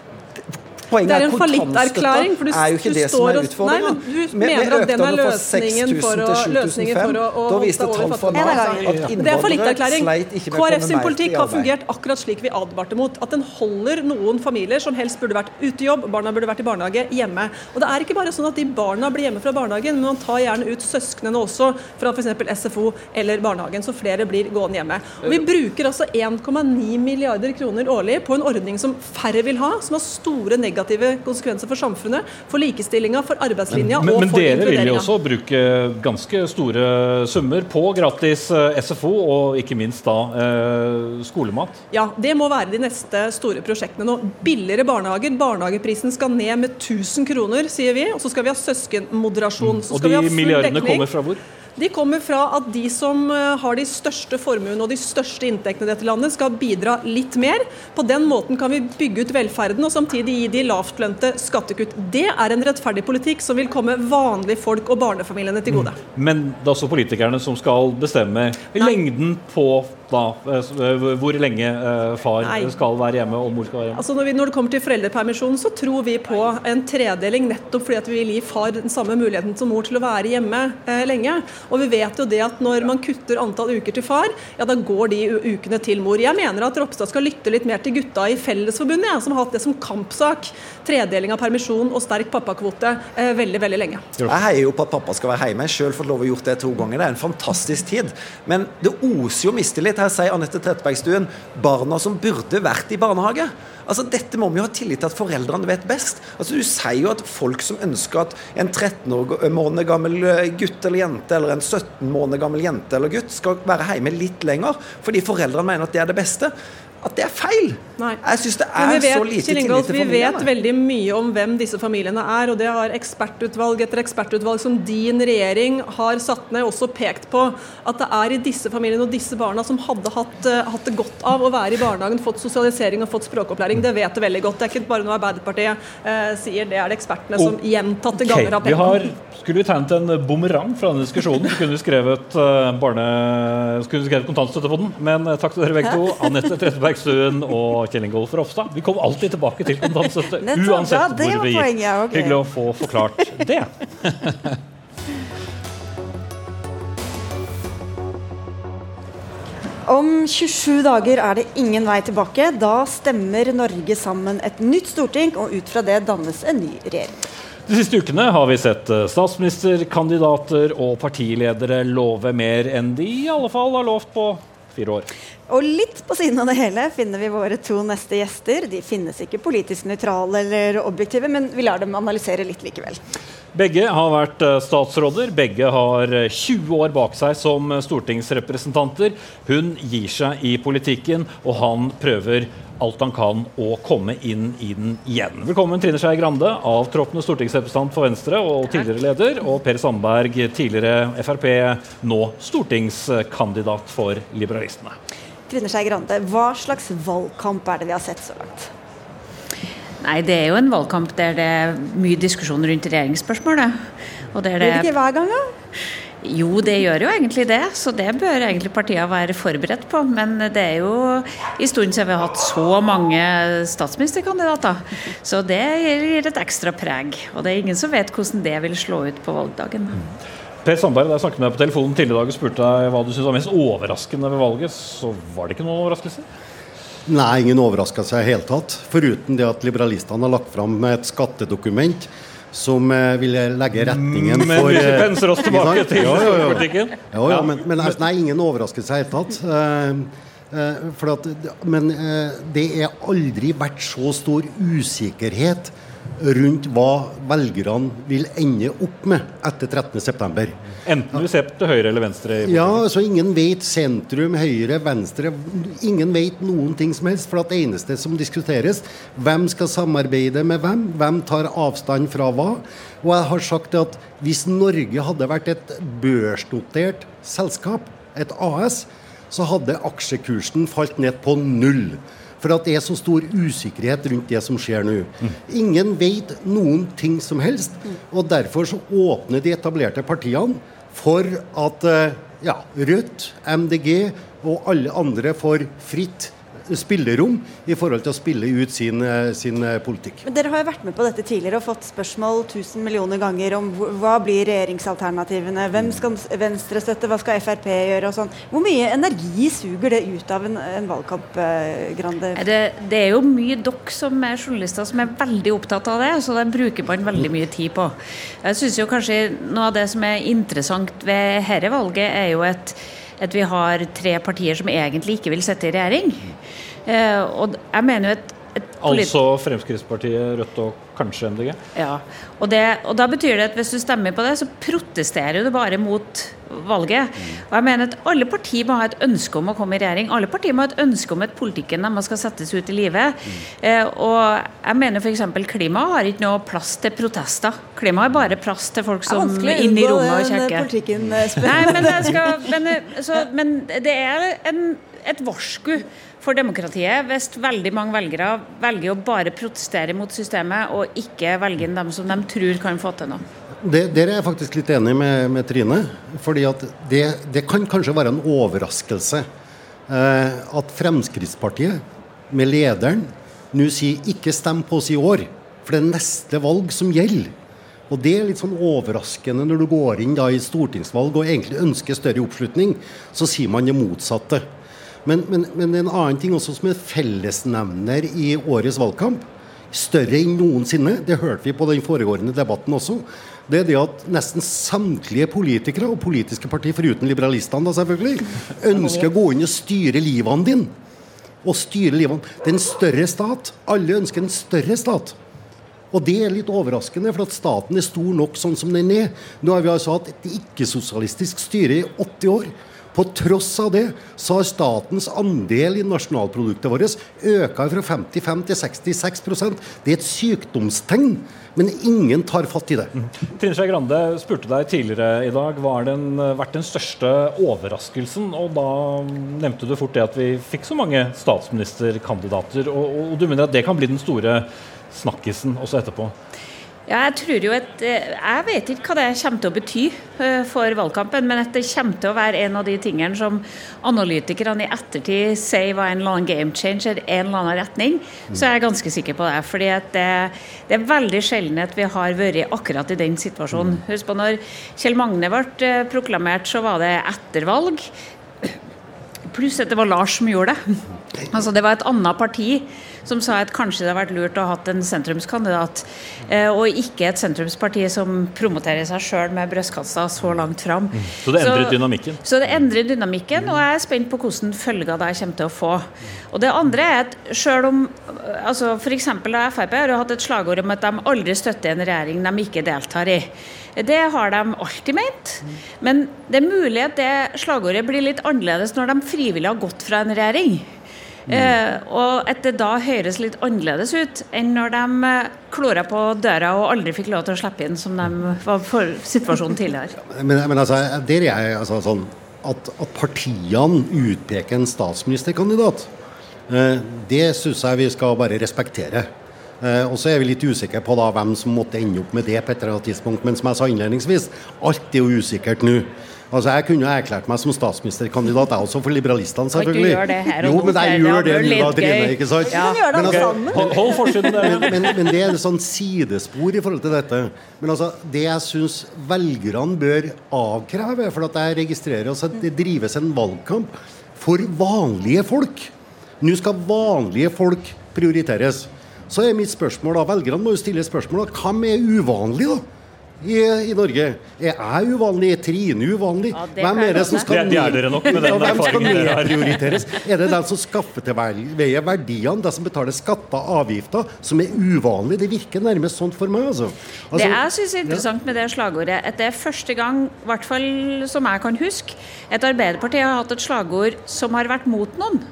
Poenget det er en kontantstøtta for du- er jo ikke det som står er utfordringa. Men vi mener at den er fra løsningen 6000 for å- til løsningen for å- 7500. å Da viste tall fra Nav at Det er innvandrere sleit ikke med å komme mer politikk i har fungert akkurat slik vi advarte mot. At den holder noen familier som helst burde vært ute i jobb, barna burde vært i barnehage, hjemme. Og det er ikke bare sånn at de barna blir hjemme fra barnehagen, men man tar gjerne ut søsknene også fra f.eks. SFO eller barnehagen, så flere blir gående hjemme. Og vi bruker altså 1,9 milliarder kroner årlig på en ordning som færre vil ha, som har store negative konsekvenser for samfunnet, for likestillinga, for arbeidslinja Men, og men for dere vil jo også bruke ganske store summer på gratis eh, SFO, og ikke minst da eh, skolemat. Ja, det må være de neste store prosjektene nå. Billigere barnehager. Barnehageprisen skal ned med 1000 kroner, sier vi. Og så skal vi ha søskenmoderasjon. Så Og skal vi de milliardene dekning. kommer fra hvor? De kommer fra at de som eh, har de største formuene og de største inntektene i dette landet, skal bidra litt mer. På den måten kan vi bygge ut velferden og samtidig gi de lavtlønte skattekutt. Det er en rettferdig politikk som vil komme vanlige folk og barnefamiliene til gode. Men det er også politikerne som skal bestemme lengden på da, eh, eh, hvor lenge eh, far Nei. skal være hjemme og mor skal være hjemme. Altså når, vi, når det kommer til foreldrepermisjonen, så tror vi på en tredeling nettopp fordi at vi vil gi far den samme muligheten som mor til å være hjemme eh, lenge. Og vi vet jo det at når man kutter antall uker til far, ja da går de u- ukene til mor. Jeg mener at Ropstad skal lytte litt mer til gutta i Fellesforbundet, ja, som har hatt det som kampsak. Tredeling av permisjon og sterk pappakvote eh, veldig, veldig lenge. Jeg heier jo på at pappa skal være hjemme. Jeg har selv fått lov å gjort det to ganger. Det er en fantastisk tid. Men det oser jo mistillit. Her sier Anette Trettebergstuen barna som burde vært i barnehage. Altså Dette må vi jo ha tillit til at foreldrene vet best. Altså Du sier jo at folk som ønsker at en 13 år måned gammel eh, gutt eller jente, eller en 17 måneder gammel jente eller gutt skal være hjemme litt lenger fordi foreldrene mener at det er det beste, at det er feil. Nei. Jeg syns det er vet, så lite tillit til familiene. vi vet veldig mye om hvem disse familiene er, og det har ekspertutvalg etter ekspertutvalg som din regjering har satt ned, også pekt på at det er i disse familiene og disse barna som hadde hatt, eh, hatt det godt av å være i barnehagen, fått sosialisering og fått språkopplæring. Det vet du veldig godt. Det er ikke bare noe Arbeiderpartiet eh, sier, det er det ekspertene som gjentatte ganger har pekt på. skulle vi tegnet en bumerang fra denne diskusjonen, så kunne vi skrevet, eh, barne, skulle vi skrevet kontantstøtte på den. Men eh, takk til dere begge to. Anette Trettebergstuen og Kjell Ingolf Ropstad. Vi kommer alltid tilbake til kontantstøtte, uansett hvor vi gikk. Hyggelig å få forklart det. <laughs> Om 27 dager er det ingen vei tilbake. Da stemmer Norge sammen et nytt storting, og ut fra det dannes en ny regjering. De siste ukene har vi sett eh, statsministerkandidater og partiledere love mer enn de i alle fall har lovt på fire år. Og litt på siden av det hele finner vi våre to neste gjester. De finnes ikke politisk nøytrale eller objektive, men vi lar dem analysere litt likevel. Begge har vært eh, statsråder. Begge har eh, 20 år bak seg som eh, stortingsrepresentanter. Hun gir seg i politikken, og han prøver alt han kan å komme inn i den igjen. Velkommen Trine Skei Grande, avtroppende stortingsrepresentant for Venstre og tidligere leder, og Per Sandberg, tidligere Frp, nå stortingskandidat for Liberalistene. Trine Skei Grande, hva slags valgkamp er det vi har sett så langt? Nei, det er jo en valgkamp der det er mye diskusjon rundt regjeringsspørsmålet. Og der Blir det ikke hver gang, da? Jo, det gjør jo egentlig det, så det bør egentlig partiene være forberedt på. Men det er jo en stund siden vi har hatt så mange statsministerkandidater. Så det gir et ekstra preg. Og det er ingen som vet hvordan det vil slå ut på valgdagen. Per Sandberg, da jeg snakket med deg på telefonen tidligere i dag og spurte deg hva du syntes var mest overraskende ved valget, så var det ikke noen overraskelse? Nei, ingen overraskelse i det hele tatt. Foruten det at liberalistene har lagt fram et skattedokument som eh, vil legge retningen Men for vi eh, penser oss tilbake til Ja, ja, ja. politikken. Ja, ja, men, men altså, nei, ingen overraskelse i det hele tatt. Uh, for at, men uh, det er aldri vært så stor usikkerhet rundt hva velgerne vil ende opp med etter 13.9. Enten du ser til høyre eller venstre. i Ja, så Ingen vet sentrum, høyre, venstre. Ingen vet noen ting som helst. For det eneste som diskuteres, hvem skal samarbeide med hvem? Hvem tar avstand fra hva? Og jeg har sagt at hvis Norge hadde vært et børsnotert selskap, et AS, så hadde aksjekursen falt ned på null. For at det er så stor usikkerhet rundt det som skjer nå. Ingen vet noen ting som helst. Og derfor så åpner de etablerte partiene for at eh, ja, Rødt, MDG og alle andre får fritt spillerom i forhold til å spille ut sin, eh, sin eh, politikk. Men Dere har jo vært med på dette tidligere og fått spørsmål 1000 millioner ganger om hva blir regjeringsalternativene, hvem skal Venstre støtte, hva skal Frp gjøre og sånn. Hvor mye energi suger det ut av en, en valgkamp, eh, Grande? Det, det er jo mye dere som er journalister som er veldig opptatt av det, så det bruker man veldig mye tid på. Jeg synes jo kanskje Noe av det som er interessant ved dette valget, er jo at, at vi har tre partier som egentlig ikke vil sitte i regjering. Eh, og jeg mener jo at Altså Fremskrittspartiet, Rødt og kanskje MDG? Ja, og, det, og da betyr det at hvis du stemmer på det, så protesterer du bare mot valget. Og jeg mener at alle partier må ha et ønske om å komme i regjering. Alle partier må ha et ønske om at politikken deres skal settes ut i livet. Eh, og jeg mener f.eks. klima har ikke noe plass til protester. Klima har bare plass til folk som er inne i rommet og kjekker. politikken, eh, Nei, men, skal, men, eh, så, men det er en, et varsku for demokratiet hvis veldig mange velgere velger å bare protestere mot systemet og ikke velge inn dem som de tror kan få til noe. Det, der er jeg faktisk litt enig med, med Trine. fordi at det, det kan kanskje være en overraskelse eh, at Fremskrittspartiet, med lederen, nå sier 'ikke stem på oss i år', for det er neste valg som gjelder. Og Det er litt sånn overraskende når du går inn da i stortingsvalg og egentlig ønsker større oppslutning, så sier man det motsatte. Men, men, men en annen ting også som er fellesnevner i årets valgkamp, større enn noensinne, det hørte vi på den foregående debatten også, det er det at nesten samtlige politikere og politiske partier, foruten liberalistene da selvfølgelig, ønsker å gå inn og styre livene dine. Og styre livene. Det er en større stat. Alle ønsker en større stat. Og det er litt overraskende, for at staten er stor nok sånn som den er. Nå har vi altså hatt et ikke-sosialistisk styre i 80 år. På tross av det så har statens andel i nasjonalproduktet vårt økt fra 55 til 66% Det er et sykdomstegn, men ingen tar fatt i det. Trine Skei Grande spurte deg tidligere i dag hva har vært den største overraskelsen. og Da nevnte du fort det at vi fikk så mange statsministerkandidater. Og, og du mener at det kan bli den store snakkisen også etterpå? Ja, jeg tror jo at eh, Jeg vet ikke hva det kommer til å bety eh, for valgkampen, men at det kommer til å være en av de tingene som analytikerne i ettertid sier var en eller annen game changer, en eller annen retning, så er jeg ganske sikker på det. fordi det, det er veldig sjelden at vi har vært akkurat i den situasjonen. Husk på når Kjell Magne ble eh, proklamert, så var det etter valg. Pluss at det var Lars som gjorde det. <laughs> Altså Det var et annet parti som sa at kanskje det hadde vært lurt å ha hatt en sentrumskandidat, eh, og ikke et sentrumsparti som promoterer seg sjøl med brystkassa så langt fram. Så det endret dynamikken? Så det endrer dynamikken, og jeg er spent på hvordan følger det kommer til å få. Og det andre er at selv om altså F.eks. Frp har jo hatt et slagord om at de aldri støtter en regjering de ikke deltar i. Det har de alltid ment. Men det er mulig at det slagordet blir litt annerledes når de frivillig har gått fra en regjering. Eh, og at det da høres litt annerledes ut enn når de eh, klora på døra og aldri fikk lov til å slippe inn, som de var for situasjonen tidligere. <laughs> Men, men altså, der er jeg altså sånn at, at partiene utpeker en statsministerkandidat, eh, det syns jeg vi skal bare respektere. Eh, og så er vi litt usikre på da hvem som måtte ende opp med det på et eller annet tidspunkt. Men som jeg sa innledningsvis, alt er jo usikkert nå. Altså Jeg kunne jo erklært meg som statsministerkandidat, jeg også, for liberalistene, Kan ikke selvfølgelig. gjøre det her og jo, nå, men jeg det gjør det nå, da, Trine. ikke sant? Ja. Men gjør altså-. Men, men, men det er et sånn sidespor i forhold til dette. Men altså, det jeg syns velgerne bør avkreve, for at jeg registrerer altså at det drives en valgkamp for vanlige folk. Nå skal vanlige folk prioriteres. Så er mitt spørsmål da, Velgerne må jo stille spørsmål da, hvem er uvanlig da? I, I Norge. Er jeg uvanlig? Er Trine uvanlig? det hvem er det som skal. Det- det er dere nok med den hvem skal erfaringen dere har. nedprioriteres? Er det den som skaffer til veie verdiene, de som betaler skatter og avgifter, som er uvanlig? Det virker nærmest sånn for meg. altså. Det altså jeg synes er interessant med det slagordet, at det er første gang, i hvert fall som jeg kan huske, at Arbeiderpartiet har hatt et slagord som har vært mot noen.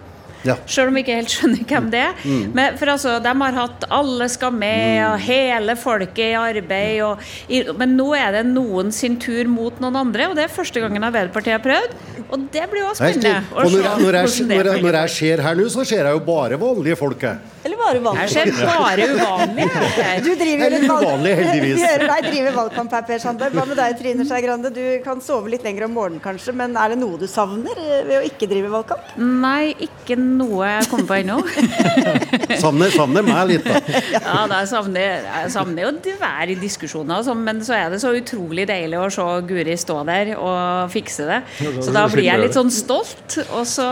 Ja. Selv om vi ikke helt skjønner hvem det er. Mm. Men, for altså, De har hatt 'alle skal med' og 'hele folket i arbeid'. Og, i, men nå er det noen sin tur mot noen andre, og det er første gangen Arbeiderpartiet har prøvd. Og det blir jo også spennende. Og når, jeg- når, jeg, når, jeg, når jeg ser her nå, så ser jeg jo bare vanlige folk. jeg. Eller bare uvanlig. Jeg ser bare uvanlige. <laughs> Du driver Eller litt heldigvis. <laughs> Vi hører deg drive valgkamp her, Per Sandberg. Hva med deg, Trine Skei Grande? Du kan sove litt lenger om morgenen kanskje, men er det noe du savner ved å ikke drive valgkamp? Nei, ikke noe jeg kommer på ennå. <laughs> Savner, savner meg litt, da. <laughs> Ja, da, savner, jeg savner jo å være i diskusjoner, sånn, men så er det så utrolig deilig å se Guri stå der og fikse det. Så da blir jeg litt sånn stolt, og så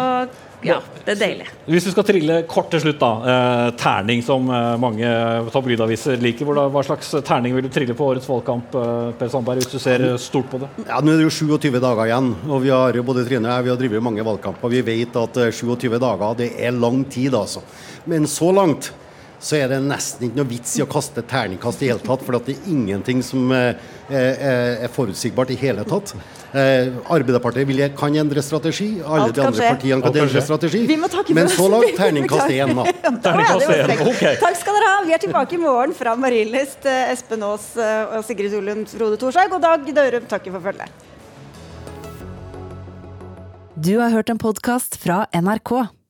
ja, det er deilig. Hvis du skal trille kort til slutt, da. Eh, terning, som eh, mange tabloidaviser liker. Hvordan, hva slags terning vil du trille på årets valgkamp, eh, Per Sandberg, hvis du ser eh, stort på det? Ja, Nå er det jo 27 dager igjen, og vi har jo både Trine og jeg vi har drevet mange valgkamper. Vi vet at eh, 27 dager det er lang tid, altså. Men så langt så er det nesten ikke noe vits i å kaste terningkast i hele tatt, for det er ingenting som eh, er, er forutsigbart i hele tatt. Eh, Arbeiderpartiet vil, kan endre strategi, alle Alt de andre skje. partiene kan endre strategi. Men så langt <laughs> terningkast én, da. Terningkast én, ok. Takk skal dere ha. Vi er tilbake i morgen fra Marienlyst. Eh, Espen Aas eh, og Sigrid Solund, Frode Thorshaug og Dag Dørum takker for følget. Du har hørt en podkast fra NRK.